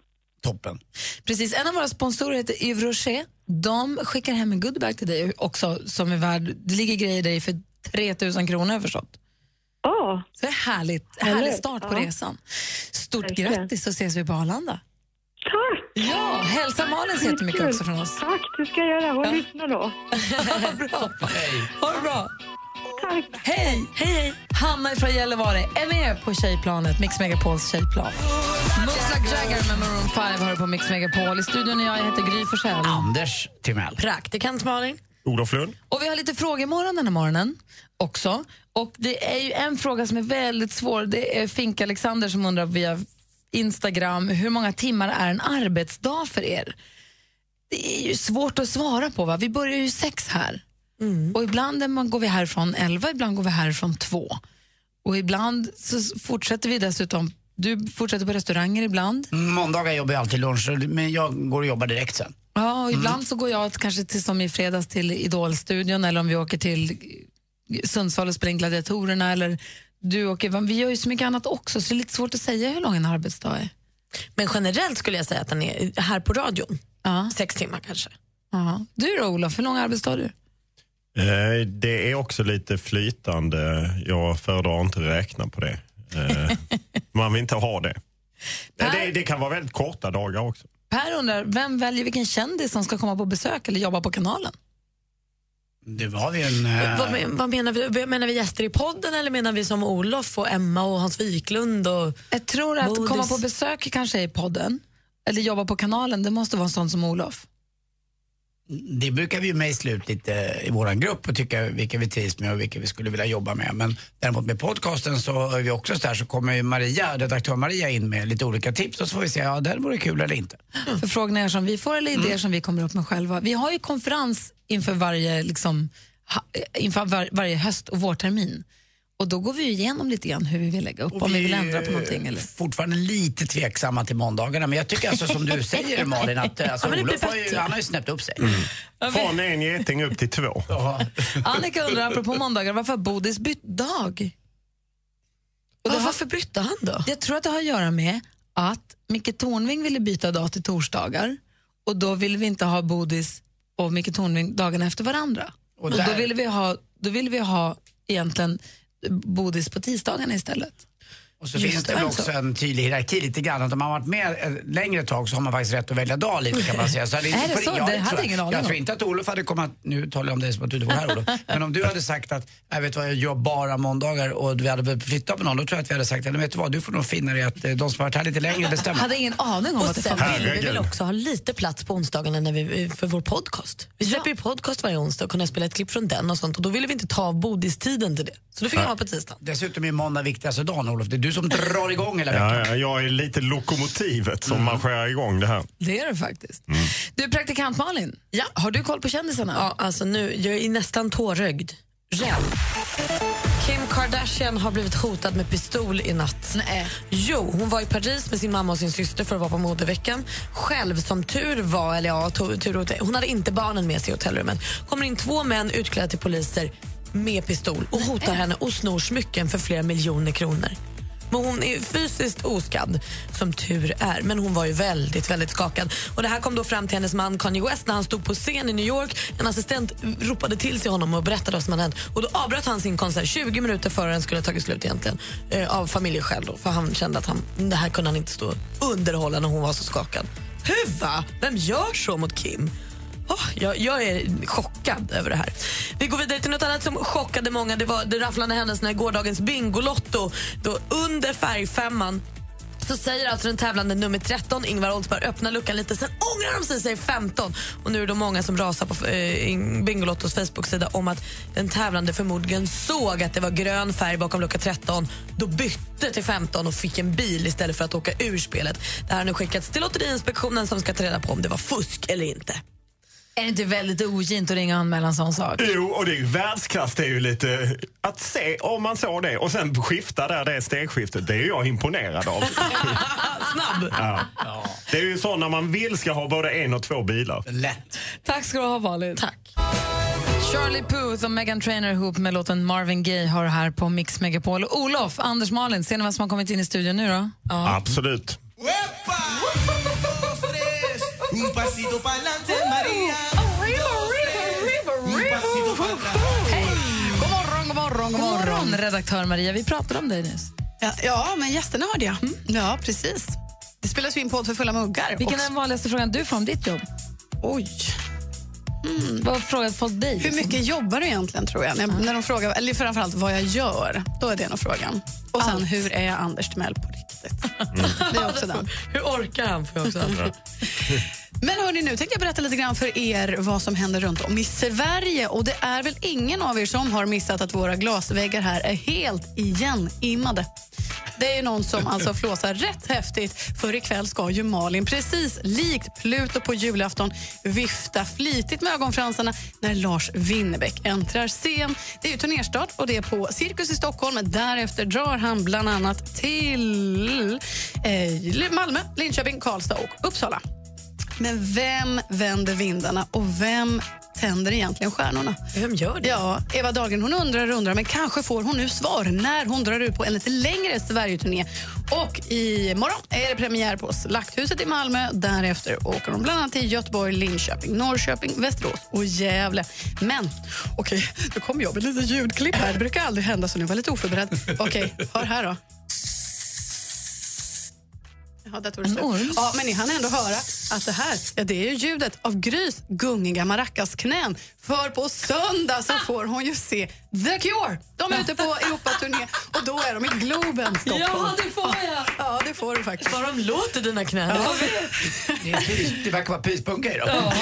Toppen. Precis, en av våra sponsorer heter Yves Rocher. De skickar hem en goodiebag till dig också som är värd, det ligger grejer där i för 3000 kronor har förstått. Oh. Så det är härligt, härlig start på Ja. resan. Stort Verkligen. grattis så ses vi på Arlanda. Tack! Ja, hälsa Malin så jättemycket också från oss. Tack, det ska jag göra. Hon lyssnar då. <laughs> bra. Ha det bra. Tack. Hej! hej! Hanna från Gällivare är med på tjejplanet, Mix Megapols tjejplan. Like Jagger med Maroon 5 har du på Mix Megapol. I studion är jag, jag heter Gry Forssell. Anders Timell. Praktikant Malin. Olof Lund. Och vi har lite frågemorgon den här morgonen också. Och det är ju en fråga som är väldigt svår. Det är Fink Alexander som undrar via Instagram hur många timmar är en arbetsdag för er? Det är ju svårt att svara på. Va? Vi börjar ju sex här. Och ibland går vi härifrån elva, ibland går vi härifrån två. Och ibland så fortsätter vi dessutom, du fortsätter på restauranger ibland. Mm, Måndagar jobbar jag alltid lunch, men jag går och jobbar direkt sen. Ja, och ibland så går jag kanske till, som i fredags till Idolstudion eller om vi åker till Sundsvall och spelar in Gladiatorerna eller du åker, vi gör ju så mycket annat också så det är lite svårt att säga hur lång en arbetsdag är. Men generellt skulle jag säga att den är här på radion. Sex timmar kanske. Ja. Du då Olof, hur lång arbetsdag har du? Eh, Det är också lite flytande. Jag föredrar inte räkna på det. Eh, <laughs> Man vill inte ha det. Eh, det. Det kan vara väldigt korta dagar också. Per undrar, vem väljer vilken kändis som ska komma på besök eller jobba på kanalen? Det var vi en... eh, Vad, men- vad menar vi? Menar vi gäster i podden eller menar vi som Olof och Emma och Hans Wiklund? Och Jag tror att Bodis? komma på besök kanske i podden eller jobba på kanalen, det måste vara en sån som Olof. Det brukar vi ju mejsla ut lite i vår grupp och tycka vilka vi trivs med och vilka vi skulle vilja jobba med. Men däremot med podcasten så är vi också så där så kommer ju Maria, redaktör Maria in med lite olika tips och så får vi se, ja det här vore kul eller inte. Förfrågningar som vi får eller idéer som vi kommer upp med själva. Vi har ju konferens inför varje, liksom, ha, inför var, varje höst och vårtermin. Och då går vi ju igenom lite grann hur vi vill lägga upp, om vi vill ändra på någonting. Eller? fortfarande lite tveksamma till måndagarna men jag tycker alltså som du <laughs> säger Malin att eh, alltså, Ja, Olof har ju, han har ju snäppt upp sig. Från en geting upp till två. <laughs> Annika undrar, apropå måndagar, varför har Bodis bytt dag? Och det varför bytte han då? Jag tror att det har att göra med att Micke Tornving ville byta dag till torsdagar och då ville vi inte ha Bodis och Micke Tornving dagarna efter varandra. Och Och, då, ville vi ha, då ville vi ha egentligen Bodis på tisdagarna istället. Och så Just finns det det, väl alltså. också en tydlig hierarki lite grann. Att om man har varit med ett längre tag så har man faktiskt rätt att välja dag lite kan man säga. Så Är det så? ja, Det hade tror jag ingen aning Jag tror inte att Olof hade kommit, nu talar jag om dig som att du inte var här Olof, <laughs> men om du hade sagt att jag vet vad, jag gör bara måndagar och vi hade behövt flytta på någon, då tror jag att vi hade sagt, eller vet du vad, du får nog finna dig i att eh, de som har varit här lite längre bestämmer. Hade ingen aning om och att det sen fanns. vill vi väl också ha lite plats på onsdagarna när vi, för vår podcast. Vi släpper ju podcast varje onsdag och kunna spela ett klipp från den och sånt och då ville vi inte ta av bodistiden till det. Så då fick jag vara på tisdagen. Dessutom är måndag viktigaste dagen Olof, det är du som drar igång hela veckan. Ja, ja, jag är lite lokomotivet som marscherar igång det här. Det är det faktiskt. Du är praktikant Malin, ja. har du koll på kändisarna? Ja, alltså nu, jag är nästan tårögd. Rädd. Kim Kardashian har blivit hotad med pistol i natt. Nej. Jo, hon var i Paris med sin mamma och sin syster för att vara på modeveckan. Själv, som tur var, eller ja, tur, och- hon hade inte barnen med sig i hotellrummet. kommer in två män utklädda till poliser med pistol och hotar henne och snor smycken för flera miljoner kronor. Men hon är fysiskt oskadd, som tur är. Men hon var ju väldigt, väldigt skakad. Och Det här kom då fram till hennes man Kanye West när han stod på scen i New York. En assistent ropade till sig honom och berättade vad som hade hänt. Och då avbröt han sin konsert 20 minuter före den skulle ha tagit slut egentligen. Eh, av familjeskäl då, för han kände att han, det här kunde han inte stå underhålla när hon var så skakad. Huva! Vem gör så mot Kim? Oh, jag, jag är chockad över det här. Vi går vidare till något annat som chockade många det var det rafflande händelserna i gårdagens Bingolotto. Då under färgfemman så säger alltså den tävlande nummer 13, Ingvar Oldsberg, öppna luckan lite, sen ångrar de sig, säger 15. Och nu är det många som rasar på eh, Bingolottos Facebook-sida om att den tävlande förmodligen såg att det var grön färg bakom lucka 13, då bytte till 15 och fick en bil istället för att åka ur spelet. Det här har nu skickats till Lotteriinspektionen som ska ta reda på om det var fusk eller inte. Är det inte väldigt ogint att ringa och anmäla en sån sak? Jo, och det är ju världsklass. Det är ju lite att se om man såg det och sen skifta där det stegskiftet. Det är ju jag imponerad av. Snabb! Ja. Det är ju så när man vill ska ha både en och två bilar. Lätt. Tack ska du ha, Malin. Tack. Charlie Puth och Megan Trainor ihop med låten Marvin Gaye har här på Mix Megapol. Olof, Anders, Malin, ser ni vad som har kommit in i studion nu då? Absolut. Redaktör Maria, vi pratade om dig nyss. Ja, ja, men gästerna hörde jag. Ja, precis. Det spelas ju in podd för fulla muggar. Vilken Och- är den vanligaste frågan du får om ditt jobb? Oj. Mm. Vad frågar folk dig? Hur mycket jobbar du egentligen, tror jag? När, när de frågar, eller framförallt vad jag gör. Då är det nog frågan. Och sen, hur är jag Anders Timell på riktigt? Det är också den. <laughs> Hur orkar han? För också. <laughs> Men hörni, nu tänkte jag berätta lite grann för er vad som händer runt om i Sverige. Och det är väl ingen av er som har missat att våra glasväggar här är helt igenimmade. Det är någon som alltså flåsar rätt häftigt för ikväll ska ju Malin precis likt Pluto på julafton vifta flitigt med ögonfransarna när Lars Winnerbäck äntrar scen. Det är ju turnerstart och det är på Cirkus i Stockholm. Därefter drar han bland annat till eh, Malmö, Linköping, Karlstad och Uppsala. Men vem vänder vindarna och vem tänder egentligen stjärnorna? Vem gör det? Ja, Eva Dahlgren hon undrar och undrar, men kanske får hon nu svar när hon drar ut på en lite längre Sverigeturné. Och imorgon är det premiär på Slakthuset i Malmö. Därefter åker hon bland annat till Göteborg, Linköping, Norrköping, Västerås och Gävle. Men, okej, nu kommer jag med lite ljudklipp här. Det brukar aldrig hända, så nu var lite oförberedd. Okej, hör här då. Ja, datorn slut. Ja, men ni hann ändå höra att det här ja, det är ju ljudet av Grys gungiga maracasknän. För på söndag så får hon ju se The Cure. De är ute på <laughs> Europaturné och då är de i Globen, Stockholm. Ja, det får jag. Ja, det får du faktiskt. Vad de låter, dina knän. Ja. Det, är pys, det verkar vara pyspunka i dem. <laughs>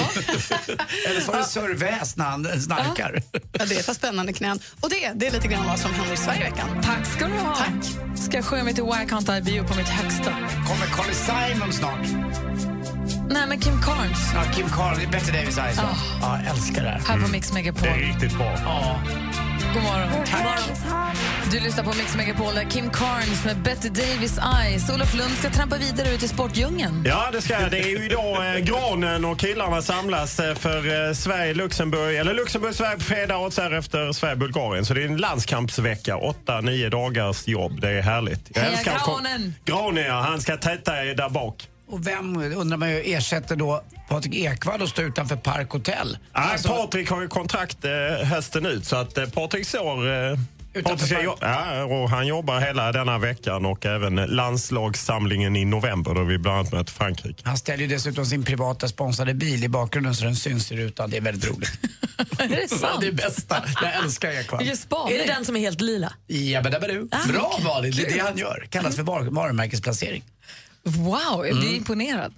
Eller så var det surväs när han snarkar. Ja, det är ett par spännande knän. Och det, det är lite grann vad som händer i Sverige i veckan. Tack ska du ha. Tack. Ska jag sjunga mig till Why Can't I Be You på mitt högsta? Kommer Carly Simon snart? Nej, men Kim Carnes. Ja, Kim är Bette Davis Eyes. Ja. Ja, älskar det här. Här på Mix Megapol. Det är riktigt bra. Ja. God morgon. Du lyssnar på Mix Megapol där Kim Carnes med Betty Davis Eyes. Olof Lund ska trampa vidare ut i sportdjungeln. Ja, det ska jag. Det är ju idag eh, <laughs> granen och killarna samlas eh, för eh, Sverige-Luxemburg, eller Luxemburg-Sverige på fredag och sen efter Sverige-Bulgarien. Så det är en landskampsvecka, åtta, nio dagars jobb. Det är härligt. Jag Heja granen! Granen, ja. Han ska täta där bak. Och vem, undrar man ju, ersätter då Patrik Ekwall och står utanför Park Hotel? Nej, Patrik har ju kontrakt eh, hösten ut så att eh, Patrik står... Eh, Patrik jo- ja, och han jobbar hela denna veckan och även landslagssamlingen i november då vi bland annat möter Frankrike. Han ställer ju dessutom sin privata sponsrade bil i bakgrunden så den syns i rutan. Det är väldigt roligt. <laughs> är det sant? det är bästa. Jag älskar Ekwall. Är det den som är helt lila? Ja, men det var du. Ah, Bra. Malin, det är det han gör. Kallas för var- varumärkesplacering. Wow, jag blir Mm. imponerad.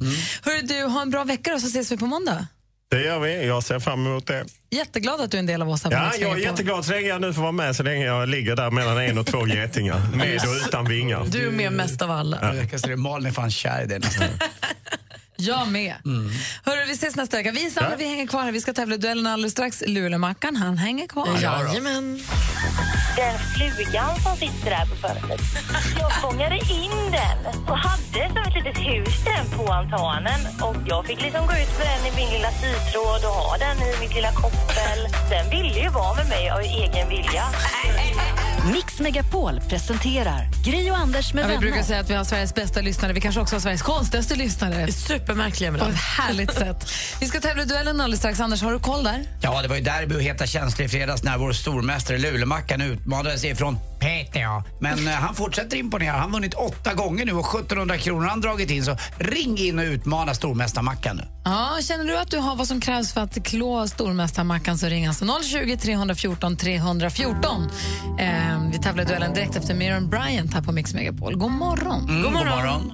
Hörru, du, ha en bra vecka då, så ses vi på måndag. Det gör vi. Jag ser fram emot det. Jätteglad att du är en del av oss här på Ja, jag är Megapol. jätteglad så länge jag nu får vara med så länge jag ligger där mellan en och två getingar. Med och utan vingar. Du är med mest av alla. Jag kan säga det, Malin är fan kär i dig. <laughs> Jag med. Hörru, vi ses nästa vecka. Vi samlar, Ja. vi hänger kvar här. Vi ska tävla i duellen alldeles strax. Lulemackan, han hänger kvar. Jajamän. Den flugan som sitter där på fönstret. Jag fångade in den och hade som ett litet hus den på altanen. Och jag fick liksom gå ut med den i min lilla sytråd och ha den i mitt lilla koppel. Den ville ju vara med mig av egen vilja. Mix Megapol presenterar Gri och Anders med Ja, vi vänner. brukar säga att vi har Sveriges bästa lyssnare. Vi kanske också har Sveriges konstigaste lyssnare. Supermärkliga På ett härligt sätt. Vi ska tävla i duellen alldeles strax. Anders, har du koll där? Ja, det var ju derby och heta känslor i fredags när vår stormästare Lulemackan utmanade sig från Peter, ja. Men eh, han fortsätter imponera. Han har vunnit åtta gånger nu och 1700 kronor har han dragit in. Så ring in och utmana stormästarmackan nu. Ja, känner du att du har vad som krävs för att klå stormästarmackan så ring alltså 020 314 314. Eh, vi tävlar duellen direkt efter Miriam Bryant här på Mix Megapol. God morgon. Mm, god morgon.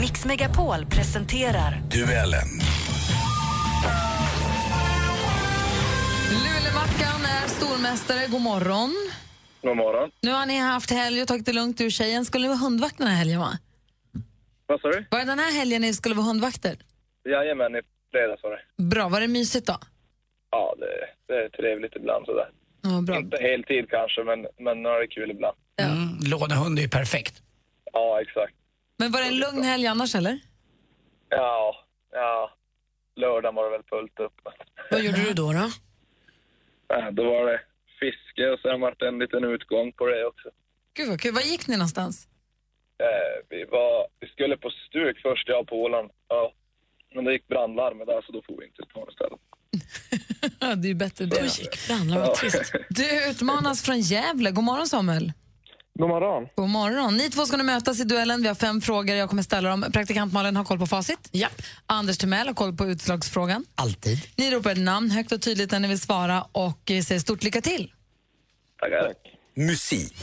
Mix Megapol presenterar Duellen. Lulemackan är stormästare. God morgon. God morgon. Nu har ni haft helg och tagit det lugnt ur tjejen. Skulle ni vara hundvakt den här helgen, va? Vad sa du? Var det den här helgen ni skulle vara hundvakter? Jajamän, i fredags var det. Bra. Var det mysigt då? Ja, det, det är trevligt ibland sådär. Ja, bra. Inte heltid kanske, men, men det är kul ibland. Mm, lånehund är ju perfekt. Ja, exakt. Men var det en lugn helg annars, eller? Ja, ja. Lördagen var det väl fullt upp. Vad gjorde du då? då? Ja, Då var det fiske och sen var det en liten utgång på det också. Gud vad kul. Var gick ni någonstans? Eh, vi, var, vi skulle på stuk först, jag och polaren. Ja. Men det gick brandlarmet där så då får vi inte ta istället. <laughs> det är ju bättre det. gick brandlarm, vad trist. Du utmanas från Gävle. God morgon, Samuel. God morgon. God morgon. Ni två ska nu mötas i duellen. Vi har fem frågor. Jag kommer ställa dem. Praktikant Malin har koll på facit. Ja. Anders Timell har koll på utslagsfrågan. Alltid. Ni ropar ett namn högt och tydligt när ni vill svara och vi säger stort lycka till. Tackar. Musik.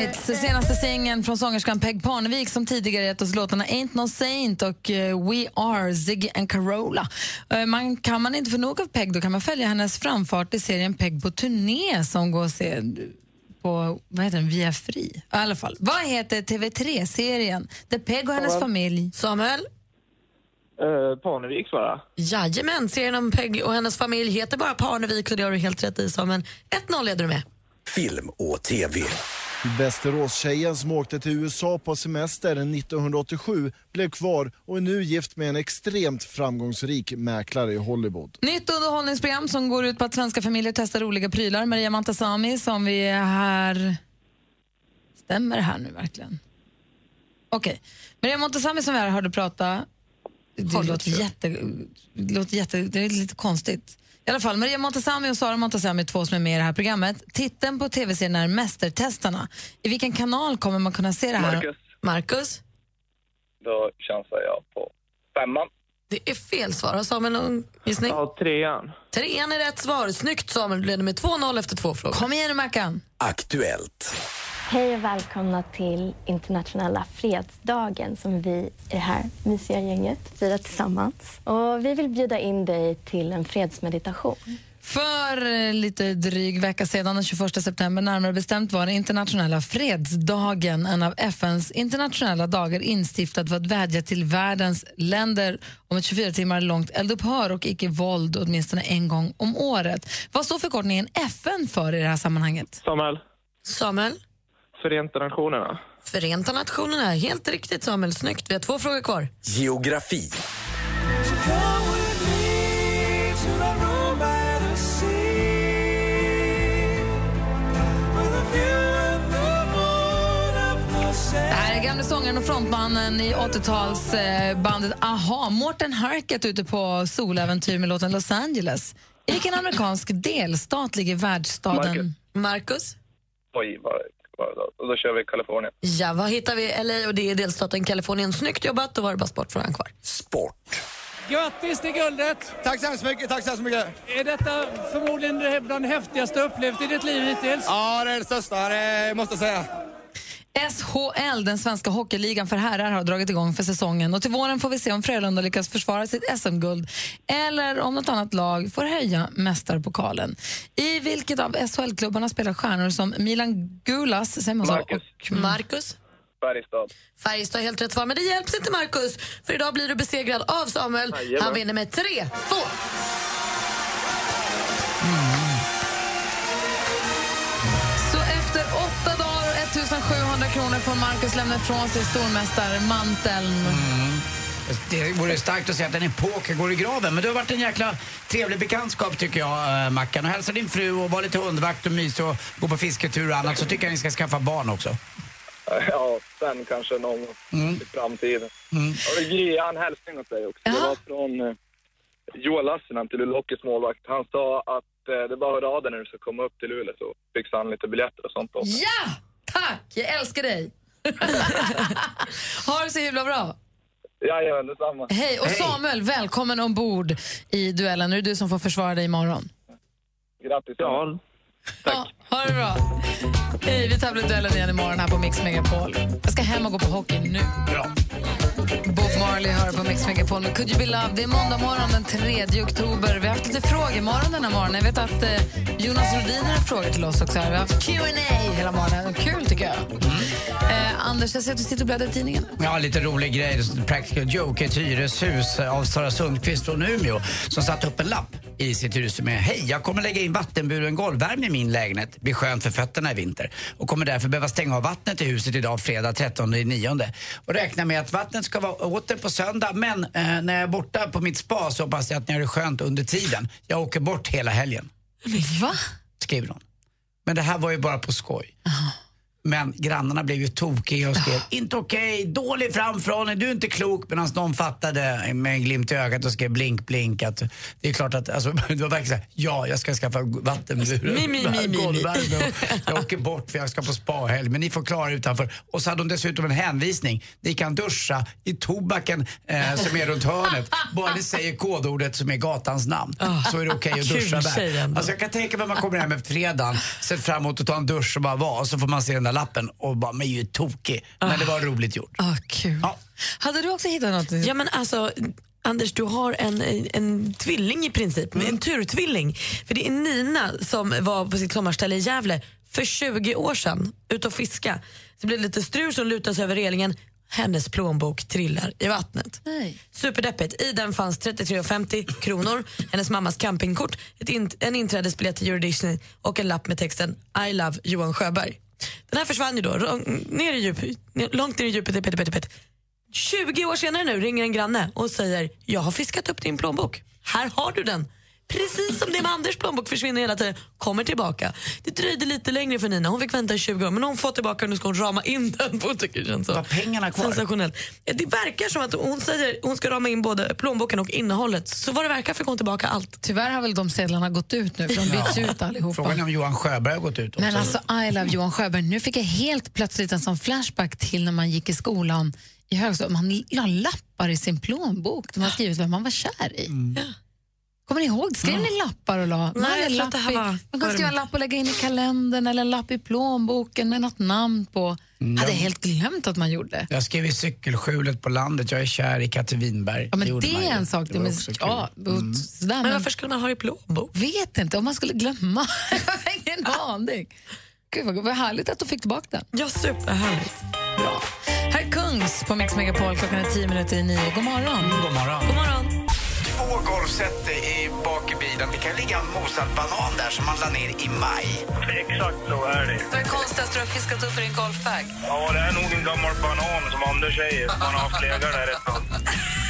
Nights, senaste singeln från sångerskan Peg Parnevik som tidigare gett oss låtarna Ain't No Saint och eh, We Are, Ziggy and Carola. Eh, man, kan man inte få nog av Peg då kan man följa hennes framfart i serien Peg på turné som går att se på vad heter den, Via Fri. I alla fall. Vad heter TV3-serien där Peg och hennes Samuel. familj... Samuel? Eh, Parnevik svarar. Jajamän, serien om Peg och hennes familj heter bara Parnevik så det har du helt rätt i Samuel. 1-0 leder du med. Film och TV. Västeråstjejen som åkte till USA på semester 1987 blev kvar och är nu gift med en extremt framgångsrik mäklare i Hollywood. Nytt underhållningsprogram som går ut på att svenska familjer testar roliga prylar. Maria Montazami som vi är här... Stämmer det här nu verkligen? Okej. Maria Montazami som vi här hörde prata, det låter, jätte, det låter jätte... Det är lite konstigt. I alla fall, Maria Montazami och Sara Montazami, två som är med i det här programmet. Titeln på tv-serien är Mästertestarna. I vilken kanal kommer man kunna se det här? Marcus. Marcus? Då chansar jag på femman. Det är fel svar. Har Samuel någon gissning? Ja, trean. Trean är rätt svar. Snyggt Samuel, du leder med 2-0 efter två frågor. Kom igen nu Mackan. Aktuellt. Hej och välkomna till internationella fredsdagen som vi i det här mysiga gänget firar tillsammans. Och vi vill bjuda in dig till en fredsmeditation. För eh, lite dryg vecka sedan, den 21 september närmare bestämt, var det internationella fredsdagen, en av FNs internationella dagar instiftad för att vädja till världens länder om ett 24 timmar långt eldupphör och icke-våld åtminstone en gång om året. Vad står förkortningen FN för i det här sammanhanget? Samuel. Samuel? Förenta Nationerna. Förenta Nationerna, helt riktigt Samuel. Snyggt. Vi har två frågor kvar. Geografi. Det här är gamle sångaren och frontmannen i 80-talsbandet Aha, Morten Harket ute på soläventyr med låten Los Angeles. I vilken amerikansk delstat ligger världsstaden? Marcus? Oj, vad, då, då kör vi Kalifornien. Ja, vad hittar vi LA och det är delstaten Kalifornien. Snyggt jobbat, då var det bara sportfrågan kvar. Grattis till guldet! Tack så hemskt mycket, tack så hemskt mycket. Är detta förmodligen bland det häftigaste upplevt i ditt liv hittills? Ja, det är det största, det måste jag säga. SHL, den svenska hockeyligan för herrar, har dragit igång för säsongen. Och Till våren får vi se om Frölunda lyckas försvara sitt SM-guld eller om något annat lag får höja mästarpokalen. I vilket av SHL-klubbarna spelar stjärnor som Milan Gulas säger man så? Marcus. och Marcus? Färjestad. Färjestad helt rätt svar, men det hjälps inte Marcus för idag blir du besegrad av Samuel. Jajamän. Han vinner med 3-2. Kronor får Marcus lämna ifrån sig stormästarmanteln. Det vore starkt att säga att en epok går i graven. Men det har varit en jäkla trevlig bekantskap tycker jag, eh, Mackan. Och hälsa din fru och var lite hundvakt och mys och gå på fisketur och annat. Så tycker jag ni ska skaffa barn också. Ja, sen kanske någon gång i framtiden. Jag vill ge en hälsning åt dig också. Det var från eh, Joel Lassinen till Luleå Hockeys målvakt. Han sa att eh, det bara höra av dig när du ska komma upp till Luleå så fixar han lite biljetter och sånt också. Ja! Tack! Jag älskar dig. ha det så himla bra. Jajamän, detsamma. Hej! Och Samuel, välkommen ombord i duellen. Nu är det du som får försvara dig imorgon. Grattis. Ja, tack. Ja, ha det bra. Hej, vi tävlar i duellen igen imorgon här på Mix Megapol. Jag ska hem och gå på hockey nu. Bra. Bob Marley hör på Mix Megapol med Could you be loved? Det är måndag morgon den 3 oktober. Vi har haft lite frågemorgon den här morgonen. Jag vet att eh, Jonas Rodiner har frågor till oss också. Här. Vi har haft Q&A hela morgonen. Kul tycker jag. Eh, Anders, jag ser att du sitter och bläddrar i tidningen. Ja, lite rolig grej. Practical Joke, ett hyreshus av Sara Sundqvist från Umeå som satte upp en lapp i sitt hus med Hej, jag kommer lägga in vattenburen golvvärme i min lägenhet. Det blir skönt för fötterna i vinter. Och kommer därför behöva stänga av vattnet i huset idag fredag 13 9 Och räknar med att vattnet ska vara åter på söndag. Men eh, när jag är borta på mitt spa så hoppas jag att ni har det skönt under tiden. Jag åker bort hela helgen. Va? Skriver hon. Men det här var ju bara på skoj. Men grannarna blev ju tokiga och skrev inte okej, dålig framförhållning, du är inte klok. Medan någon fattade med en glimt i ögat och skrev blink blink att det är klart att, alltså, <laughs> det var verkligen såhär, ja jag ska skaffa vattenburen Mi, mi, mi, mi, golvvärme <laughs> jag åker bort för jag ska på spahelg men ni får klara utanför. Och så hade hon dessutom en hänvisning, ni kan duscha i tobaken eh, som är runt hörnet. Bara ni säger kodordet som är gatans namn så är det okej att Kul duscha där. Alltså, jag kan tänka mig att man kommer hem efter fredagen, sett fram emot att ta en dusch och bara vara och så får man se den där lappen och bara, men ju tokig. Men det var roligt gjort. Ah, kul. Hade du också hittat något? Ja, men alltså, Anders, du har en, en tvilling i princip, en turtvilling. För det är Nina som var på sitt sommarställe i Gävle för 20 år sedan, ute och fiska. Så det lite strul som lutade sig över relingen. Hennes plånbok trillar i vattnet. Nej. Superdeppigt. I den fanns 33,50 kronor, hennes mammas campingkort, ett in, en inträdesbiljett till Euro Disney och en lapp med texten I love Johan Sjöberg. Den här försvann ju då, ner i djup, långt ner i djupet Pet, pet, pet. 20 år senare nu ringer en granne och säger jag har fiskat upp din plånbok. Här har du den. Precis som det med Anders plånbok försvinner hela tiden, kommer tillbaka. Det dröjde lite längre för Nina, hon fick vänta i 20 år men hon får tillbaka och ska hon rama in <laughs> den. Hon tycker så. Var pengarna kvar? Sensationellt. Ja, Det verkar som att hon säger hon ska rama in både plånboken och innehållet. Så vad det verkar fick hon tillbaka allt. Tyvärr har väl de sedlarna gått ut nu, för de byts ut allihopa. Frågan är om Johan Sjöberg har gått ut också. Men alltså, I love Johan Sjöberg. Nu fick jag helt plötsligt en sån flashback till när man gick i skolan i högstadiet. Man la lappar i sin plånbok där man skrivit vem man var kär i. Kommer ni ihåg? Skrev ni lappar och la? Nej, hade jag en det här i- Man kunde det- skriva en lapp och lägga in i kalendern eller en lapp i plånboken med något namn på. Mm, hade ja. helt glömt att man gjorde. Jag skrev i cykelskjulet på landet, jag är kär i Katte Winberg. Ja, men det man är en sak. Det var men, ja, Mm. sådär, Men varför skulle man ha det i plånbok? Vet inte, om man skulle glömma. <laughs> Jag har ingen aning. Gud vad, vad härligt att du fick tillbaka den. Ja, superhärligt. Bra. Här är Kungs på Mix Megapol klockan är tio minuter i nio. God morgon. God morgon. God morgon. Två golfset i bak i bilen. Det kan ligga en mosad banan där som man la ner i maj. Exakt så är det. Vad är det konstigaste du har fiskat upp i din golfbag? Ja, det är nog en gammal banan som Anders säger. Man har haft legat där ett tag.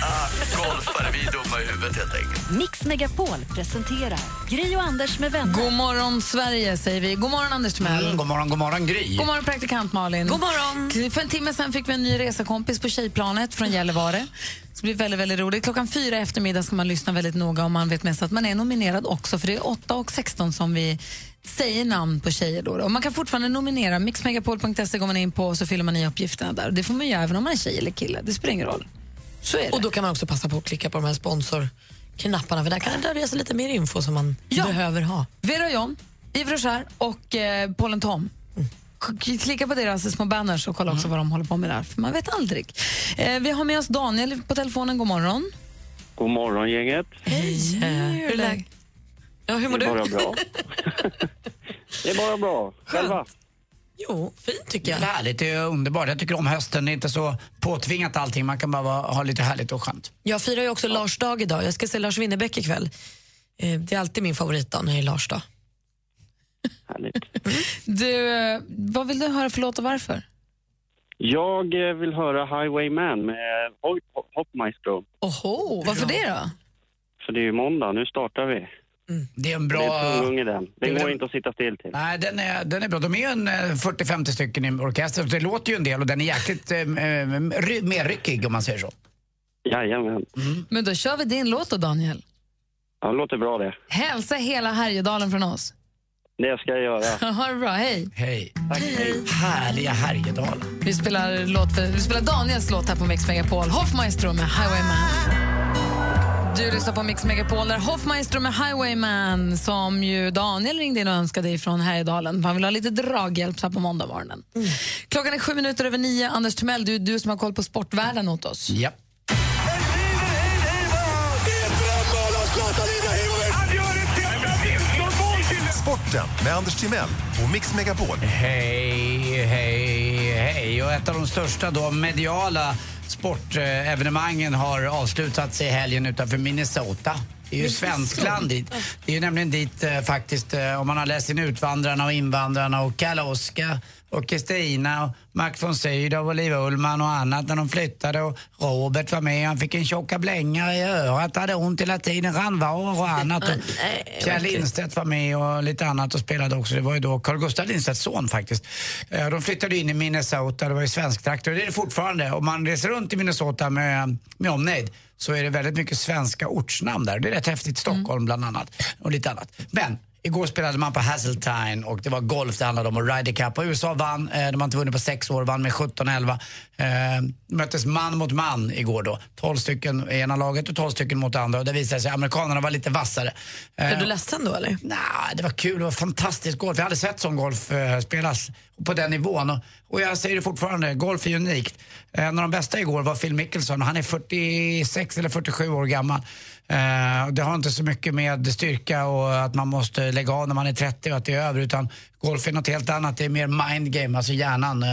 Ah, golfare, vi är dumma i huvudet helt enkelt. Mix Megapol presenterar Gry och Anders med vänner. God morgon, Sverige, säger vi. God morgon, Anders Timell. Mm, god morgon, god morgon Gry. God morgon, praktikant Malin. God morgon. För en timme sen fick vi en ny resekompis på tjejplanet från Gällivare. Det blir väldigt, väldigt roligt. Klockan fyra i eftermiddag ska man lyssna väldigt noga om man vet mest att man är nominerad också. För det är 8 och 16 som vi säger namn på tjejer. Då. Och man kan fortfarande nominera. Mixmegapol.se går man in på och så fyller man i uppgifterna där. Det får man göra även om man är tjej eller kille. Det spelar ingen roll. Så är det. Och då kan man också passa på att klicka på de här sponsorknapparna för där kan det dölja sig lite mer info som man Ja. behöver ha. Vera och John, och Cher och eh, Paul Tom. Klicka på deras små banners och kolla också vad de håller på med där, för man vet aldrig. Eh, vi har med oss Daniel på telefonen. God morgon. God morgon, gänget. Hej! Hur är läget? Ja, hur mår Det är du? bara bra. <laughs> det är bara bra. Själva? Jo, fint tycker jag. Det är härligt, det är underbart. Jag tycker om hösten. Det är inte så påtvingat allting. Man kan bara vara, ha lite härligt och skönt. Jag firar ju också Lars dag idag. Jag ska se Lars Winnerbäck ikväll. Eh, Det är alltid min favoritdag när det är Lars dag. Härligt. Du, eh, vad vill du höra för låt och varför? Jag eh, vill höra Highwayman med Hop- Hopmaestro. Oho, varför det då? För det är ju måndag, nu startar vi. Det är en bra... Det är tung i den. Den går inte att sitta still till. Nej, den är, den är bra. De är ju en eh, 40-50 stycken i orkestern, så det låter ju en del och den är jäkligt eh, mer ryckig om man säger så. Jajamän. Men då kör vi din låt då, Daniel. Ja, det låter bra det. Hälsa hela Härjedalen från oss. Det ska jag göra. <laughs> ha det bra, hej. Hej. Härliga Härjedalen. Vi spelar, låt för, vi spelar Daniels låt här på Mix Megapol. Hoffmaestro med Highwayman. Du lyssnar på Mix Megapol där Hoffmaestro med Highwayman som ju Daniel ringde in och önskade ifrån Härjedalen. Han vill ha lite draghjälp så här på måndag morgonen. Klockan är sju minuter över nio. Anders Timell, du, du som har koll på sportvärlden åt oss. Ja. Sporten med Anders Timell och Mix Megapol. Hej, hej, hej. Och ett av de största då mediala sportevenemangen har avslutats i helgen utanför Minnesota. Det är ju svenskland dit. Det är ju nämligen dit eh, faktiskt, eh, om man har läst in Utvandrarna och Invandrarna och Kalle Oskar och Kristina och Max von Sydow och Olivia Ullman och annat när de flyttade och Robert var med. Han fick en tjocka blängar i örat, hade ont hela tiden, randvaror och annat. Och <laughs> Kjell Lindstedt var med och lite annat och spelade också. Det var ju då Carl Gustaf Lindstedts son faktiskt. Eh, De flyttade in i Minnesota, det var ju svensktrakter och det är det fortfarande. Om man reser runt i Minnesota med, med omnejd så är det väldigt mycket svenska ortsnamn där. Det är rätt häftigt. Stockholm bland annat och lite annat. Men Igår spelade man på Hasseltine och det var golf det handlade om och Ryder Cup. Och USA vann, eh, de har inte vunnit på sex år, vann med 17-11. Eh, möttes man mot man igår då. 12 stycken i ena laget och 12 stycken mot andra. Och det visade sig att amerikanerna var lite vassare. Eh, du ledsen då eller? Nej, det var kul. Det var fantastisk golf. Jag hade sett sån golf eh, spelas på den nivån. Och, och jag säger det fortfarande, golf är unikt. En av de bästa igår var Phil Mickelson. Han är 46 eller 47 år gammal. Eh, det har inte så mycket med styrka och att man måste lägga av när man är 30 och att det är över. Utan golf är något helt annat. Det är mer mind game, alltså hjärnan. Eh,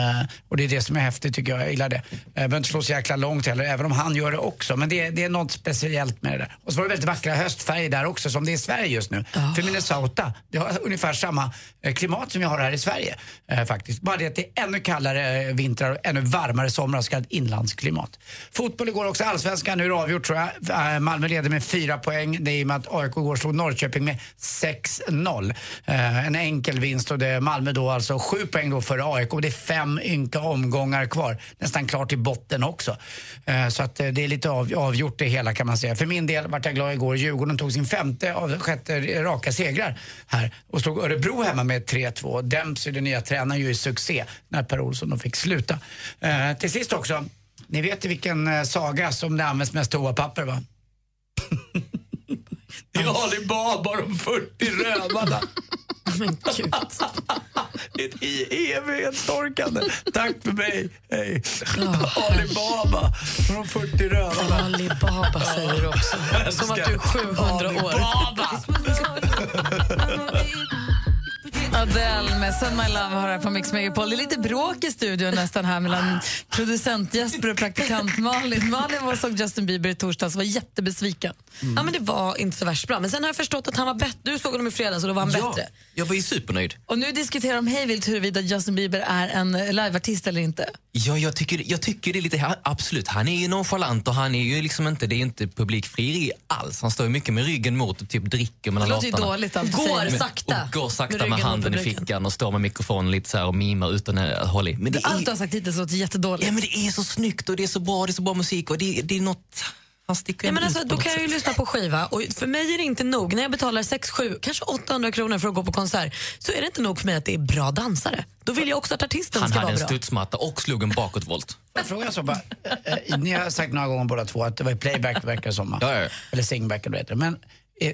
och det är det som är häftigt tycker jag. Jag gillar det. Eh, behöver inte slå så jäkla långt heller, även om han gör det också. Men det, är- det är något speciellt med det där. Och så var det väldigt vackra höstfärger där också, som det är i Sverige just nu. För Minnesota, det har ungefär samma eh, klimat som vi har här i Sverige. Eh, faktiskt. Bara det att det är ännu kallare vintrar och ännu varmare somrar, så kallat inlandsklimat. Fotboll igår också, allsvenskan. Nu är det avgjort tror jag. Malmö leder med fyra poäng. Det är i och med att AIK igår slog Norrköping med 6-0. Eh, en enkel vinst och det är Malmö då alltså sju poäng då för AIK och det är fem ynka omgångar kvar. Nästan klart till botten också. Eh, så att eh, det är lite av, avgjort det hela kan man säga. För min del vart jag glad igår. Djurgården tog sin femte av sjätte raka segrar här och slog Örebro hemma med 3-2. Dempsey, den nya tränaren, ju succé när Per Olsson då fick sluta. Eh, till sist också, ni vet vilken eh, saga som det används mest toapapper va? <laughs> Det är Ali Baba och de 40 rövarna. <laughs> Men gud. <laughs> Ett i- evighetstorkande. Tack för mig. Hej. Ali Baba och de 40 rövarna. Ali Baba säger du också. Som att du är 700 Ali år. Baba. <laughs> Adele med Send My Love har här på Mix Megapol. Det är lite bråk i studion nästan här mellan producent Jesper och praktikant Malin. Malin var såg Justin Bieber i torsdags och var jättebesviken. Ja, men det var inte så värst bra. Men sen har jag förstått att han var bättre. Du såg honom i fredags och då var han Ja, bättre. jag var ju supernöjd. Och nu diskuterar de hejvilt huruvida Justin Bieber är en liveartist eller inte. Ja, jag tycker, jag tycker det är lite, absolut, han är ju nonchalant och han är ju liksom inte, det är inte publikfrieri alls. Han står ju mycket med ryggen mot och typ dricker mellan Det låter ju låtarna. dåligt allt Går sakta. Och går sakta Med med, mot handen i fickan och står med mikrofonen lite så här och mimar utan att hålla i. Men det Allt är, du har sagt hittills låter jättedåligt. ja, men det är så snyggt och det är så bra, det är så bra musik och det, det är något... Han sticker Ja, men alltså, då kan jag ju lyssna på skiva och för mig är det inte nog. När jag betalar 6, 7, kanske 800 kronor för att gå på konsert så är det inte nog för mig att det är bra dansare. Då vill jag också att artisten Han ska hade vara en bra. studsmatta och slog en bakåtvolt. Så bara. Eh, Ni har sagt några gånger båda två att det var playback verkar som. Eller singback eller vad det heter. Men eh,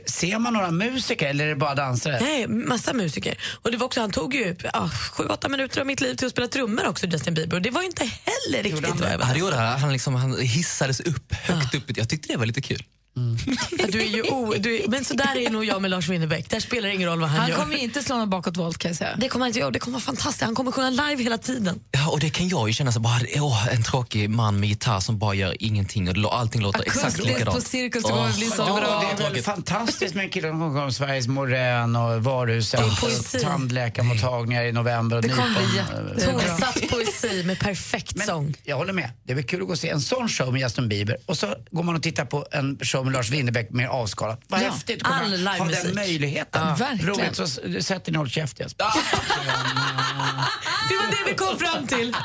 ser man några musiker eller är det bara dansare? Nej, massa musiker. Och det var också, han tog ju ja, 7-8 minuter av mitt liv till att spela trummor också, Justin Bieber. Och det var inte heller riktigt vad jag Han, var. det, han, liksom, han hissades upp, högt upp. Jag tyckte det var lite kul. Ja, Du är ju o, du är, men så där är nog jag med Lars Winnerbäck. Där spelar det ingen roll vad han, Han gör. kommer ju inte slå någon bakåtvolt kan jag säga. Det kommer han inte göra. Det kommer vara fantastiskt. Han kommer sjunga live hela tiden. Ja, och det kan jag ju känna så bara, åh, en tråkig man med gitarr som bara gör ingenting och allting låter exakt Akustiskt likadant. på Cirkus, det kommer bli så Ja, bra. det är väl fantastiskt med en kille som kommer om Sveriges Morän och varuhusen och tandläkarmottagningar i november. Och Det kommer bli. Tonsatt poesi med perfekt sång. Jag håller med. Det är kul att gå och se en sån show med Justin Bieber och så går man och tittar på en show med Lars Winnerbäck mer avskalat. Vad Ja, häftigt att kunna ha den möjligheten. Ja, verkligen. Roligt, så s- sätter ni håll käft Jesper. <laughs> Det var det vi kom fram till.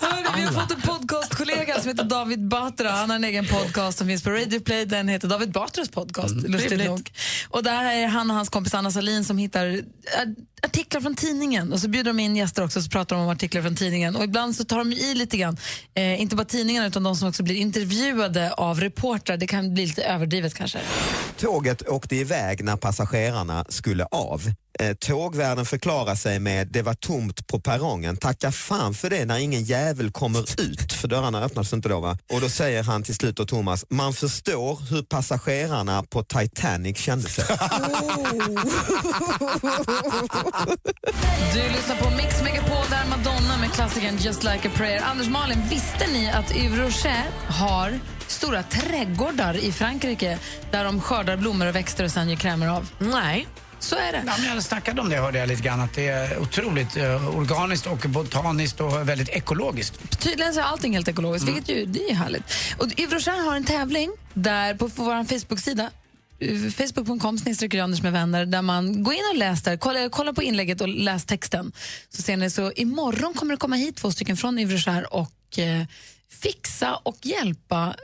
Hörrni, vi har fått en podcastkollega som heter David Batra. Han har en egen podcast som finns på Radio Play. Den heter David Batras podcast, lustigt trevligt. nog. Och där är han och hans kompis Anna Salin som hittar artiklar från tidningen. Och så bjuder de in gäster också så pratar de om artiklar från tidningen. Och ibland så tar de i lite grann. Eh, inte bara tidningarna utan de som också blir intervjuade av reportrar. Det kan bli lite överdrivet kanske. Tåget åkte iväg när passagerarna skulle av. Eh, Tågvärden förklarar sig med det var tomt på perrongen. Tacka fan för det när ingen jävel kommer ut, för dörrarna öppnas inte då va? Och då säger han till slut då Thomas, man förstår hur passagerarna på Titanic kände sig. Du lyssnar på Mix Megapol, där Madonna med klassikern Just like a prayer. Anders Malin, visste ni att Yves Rocher har stora trädgårdar i Frankrike där de skördar blommor och växter och sen gör krämer av? Nej. Så är det. Ja, men jag snackade om det hörde jag lite grann att det är otroligt eh, organiskt och botaniskt och väldigt ekologiskt. Tydligen så är allting helt ekologiskt, Mm. vilket ju, det är härligt. Och Yves Rocher har en tävling där på, på vår Facebook-sida eh, Facebook.com Anders med vänner där man går in och läser, kolla, kolla på inlägget och läs texten. Så ser ni, så imorgon kommer det komma hit två stycken från Yves Rocher och eh, fixa och hjälpa,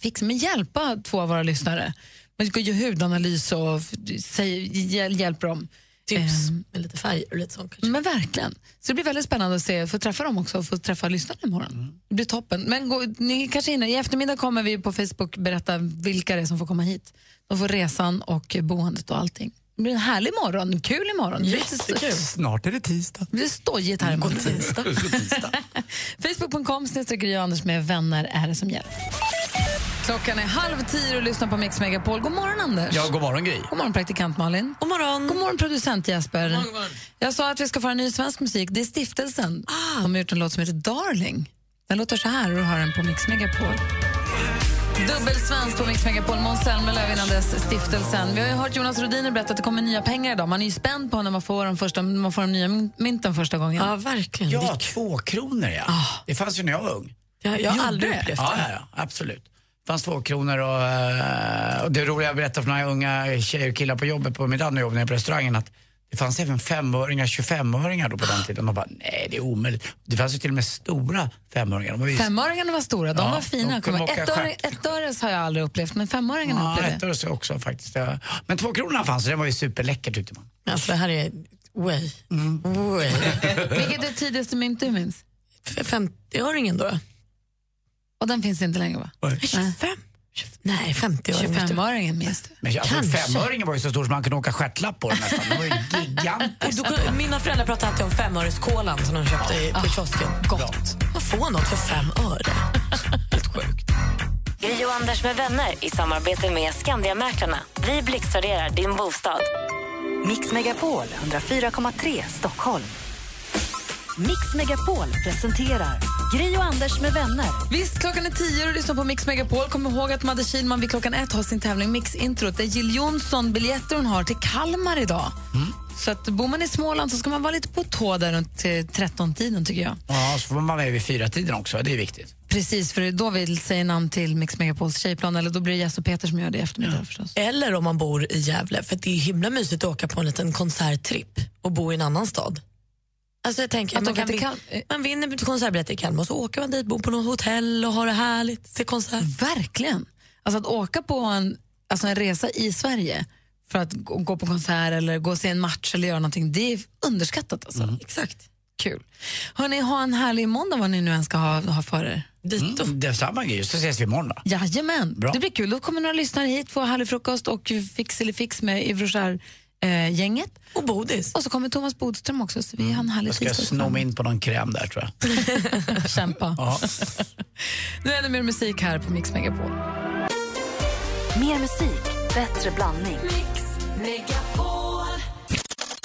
fixa, men hjälpa två av våra lyssnare. Man ska göra hudanalys och säg, hjäl, hjälper dem. Tips Ehm, med lite färg och lite sånt kanske. men verkligen. Så det blir väldigt spännande att se, få träffa dem också och få träffa lyssnarna imorgon. Mm. Det blir toppen. Men gå, ni kanske hinner. I eftermiddag kommer vi på Facebook berätta vilka det är som får komma hit. De får resan och boendet och allting. Det blir en härlig morgon, kul imorgon. Jättekul. Snart är det tisdag. Det blir stojigt här imorgon. <laughs> Facebook.com snedstreck Gry och Anders med vänner är det som gäller. Klockan är halv tio och lyssnar på Mix Megapol. God morgon Anders. Ja, god morgon Gry. God morgon praktikant Malin. God morgon. God morgon producent Jesper. Jag sa att vi ska få en ny svensk musik. Det är Stiftelsen. Ah. De har gjort en låt som heter Darling. Den låter så här och du hör den på Mix Megapol. Dubbelsvensk på Mix Megapol. Måns Zelmerlöw innan dess Stiftelsen. Vi har ju hört Jonas Rhodiner berätta att det kommer nya pengar idag. Man är ju spänd på när man får de, första, man får de nya mynt- mynten första gången. Ja, verkligen. Ja, Det är två kronor ja. Det fanns ju när jag var ung. Jag, jag har aldrig det? upplevt Ja, det. ja, ja, absolut. Fanns två kronor och, eh, och det roliga jag berättade för några unga tjejer och killar på jobbet på mitt andra jobb nere på restaurangen att det fanns även femöringar, 25-öringar då på den tiden. Man bara, nej det är omöjligt. Det fanns ju till och med stora femöringar. Var ju Femöringarna var stora, de Ja, var fina. de kunde Kommer- åka ett, öre, stjärt. ett öres har jag aldrig upplevt, men femöringarna Ja, upplevde ett jag. öre så också faktiskt. Ja. Men två kronorna fanns och det var ju superläcker tyckte man. Alltså, det här är way. way. Vilket är det tidigaste mynt du minns? 50-öringen då? Och den finns inte längre va? Nej. 25? Nej, 50-öringen. 25-öringen minns du? Men alltså, Kanske. femöringen var ju så stor som man kunde åka stjärtlapp på den nästan. Den var ju <laughs> gigantisk. Och då, mina föräldrar pratade alltid om femöreskolan som de köpte i, på kiosken. Gott. Man får något för fem öre. <laughs> Gri och Anders med vänner i samarbete med Skandiamäklarna. Vi blixtraderar din bostad. Mix Megapol 104,3 Stockholm. Mix Megapol presenterar Gri och Anders med vänner. Visst, klockan är tio och du lyssnar på Mix Megapol. Kom ihåg att Madde Kihlman vid klockan ett har sin tävling Mix Introt. Det är Jill Johnson biljetter hon har till Kalmar idag. Så att bor man i Småland så ska man vara lite på tå där runt till 13-tiden tycker jag. Ja, så får man vara med vid fyra tiden också. Det är viktigt. Precis, för då vill säga namn till Mix Megapols tjejplan eller då blir det Jess och Peter som gör det i eftermiddag förstås. Eller om man bor i Gävle, för det är himla mysigt att åka på en liten konserttripp och bo i en annan stad. Alltså jag tänker, Att man, kan Kal- man vinner konsertbiljetter i Kalmar och så åker man dit, bor på något hotell och har det härligt, ser konsert. Verkligen. Alltså att åka på en, alltså en resa i Sverige för att gå, på konsert eller gå och se en match eller göra någonting, det är underskattat. Alltså. Exakt. Kul. Hörni, ha en härlig måndag vad ni nu än ska ha, ha för er. Dito. Mm, detsamma Gry, så ses vi imorgon då. Jajamän, Bra. det blir kul. Då kommer några lyssnare hit, får härlig frukost och fix eller fix med Yves eh, gänget Och Bodis. Och så kommer Thomas Bodström också, så vi har en härlig Jag ska sno mig in på någon kräm där tror jag. <laughs> Kämpa. Ja. Nu är det mer musik här på Mix Megapol. Mer musik, bättre blandning.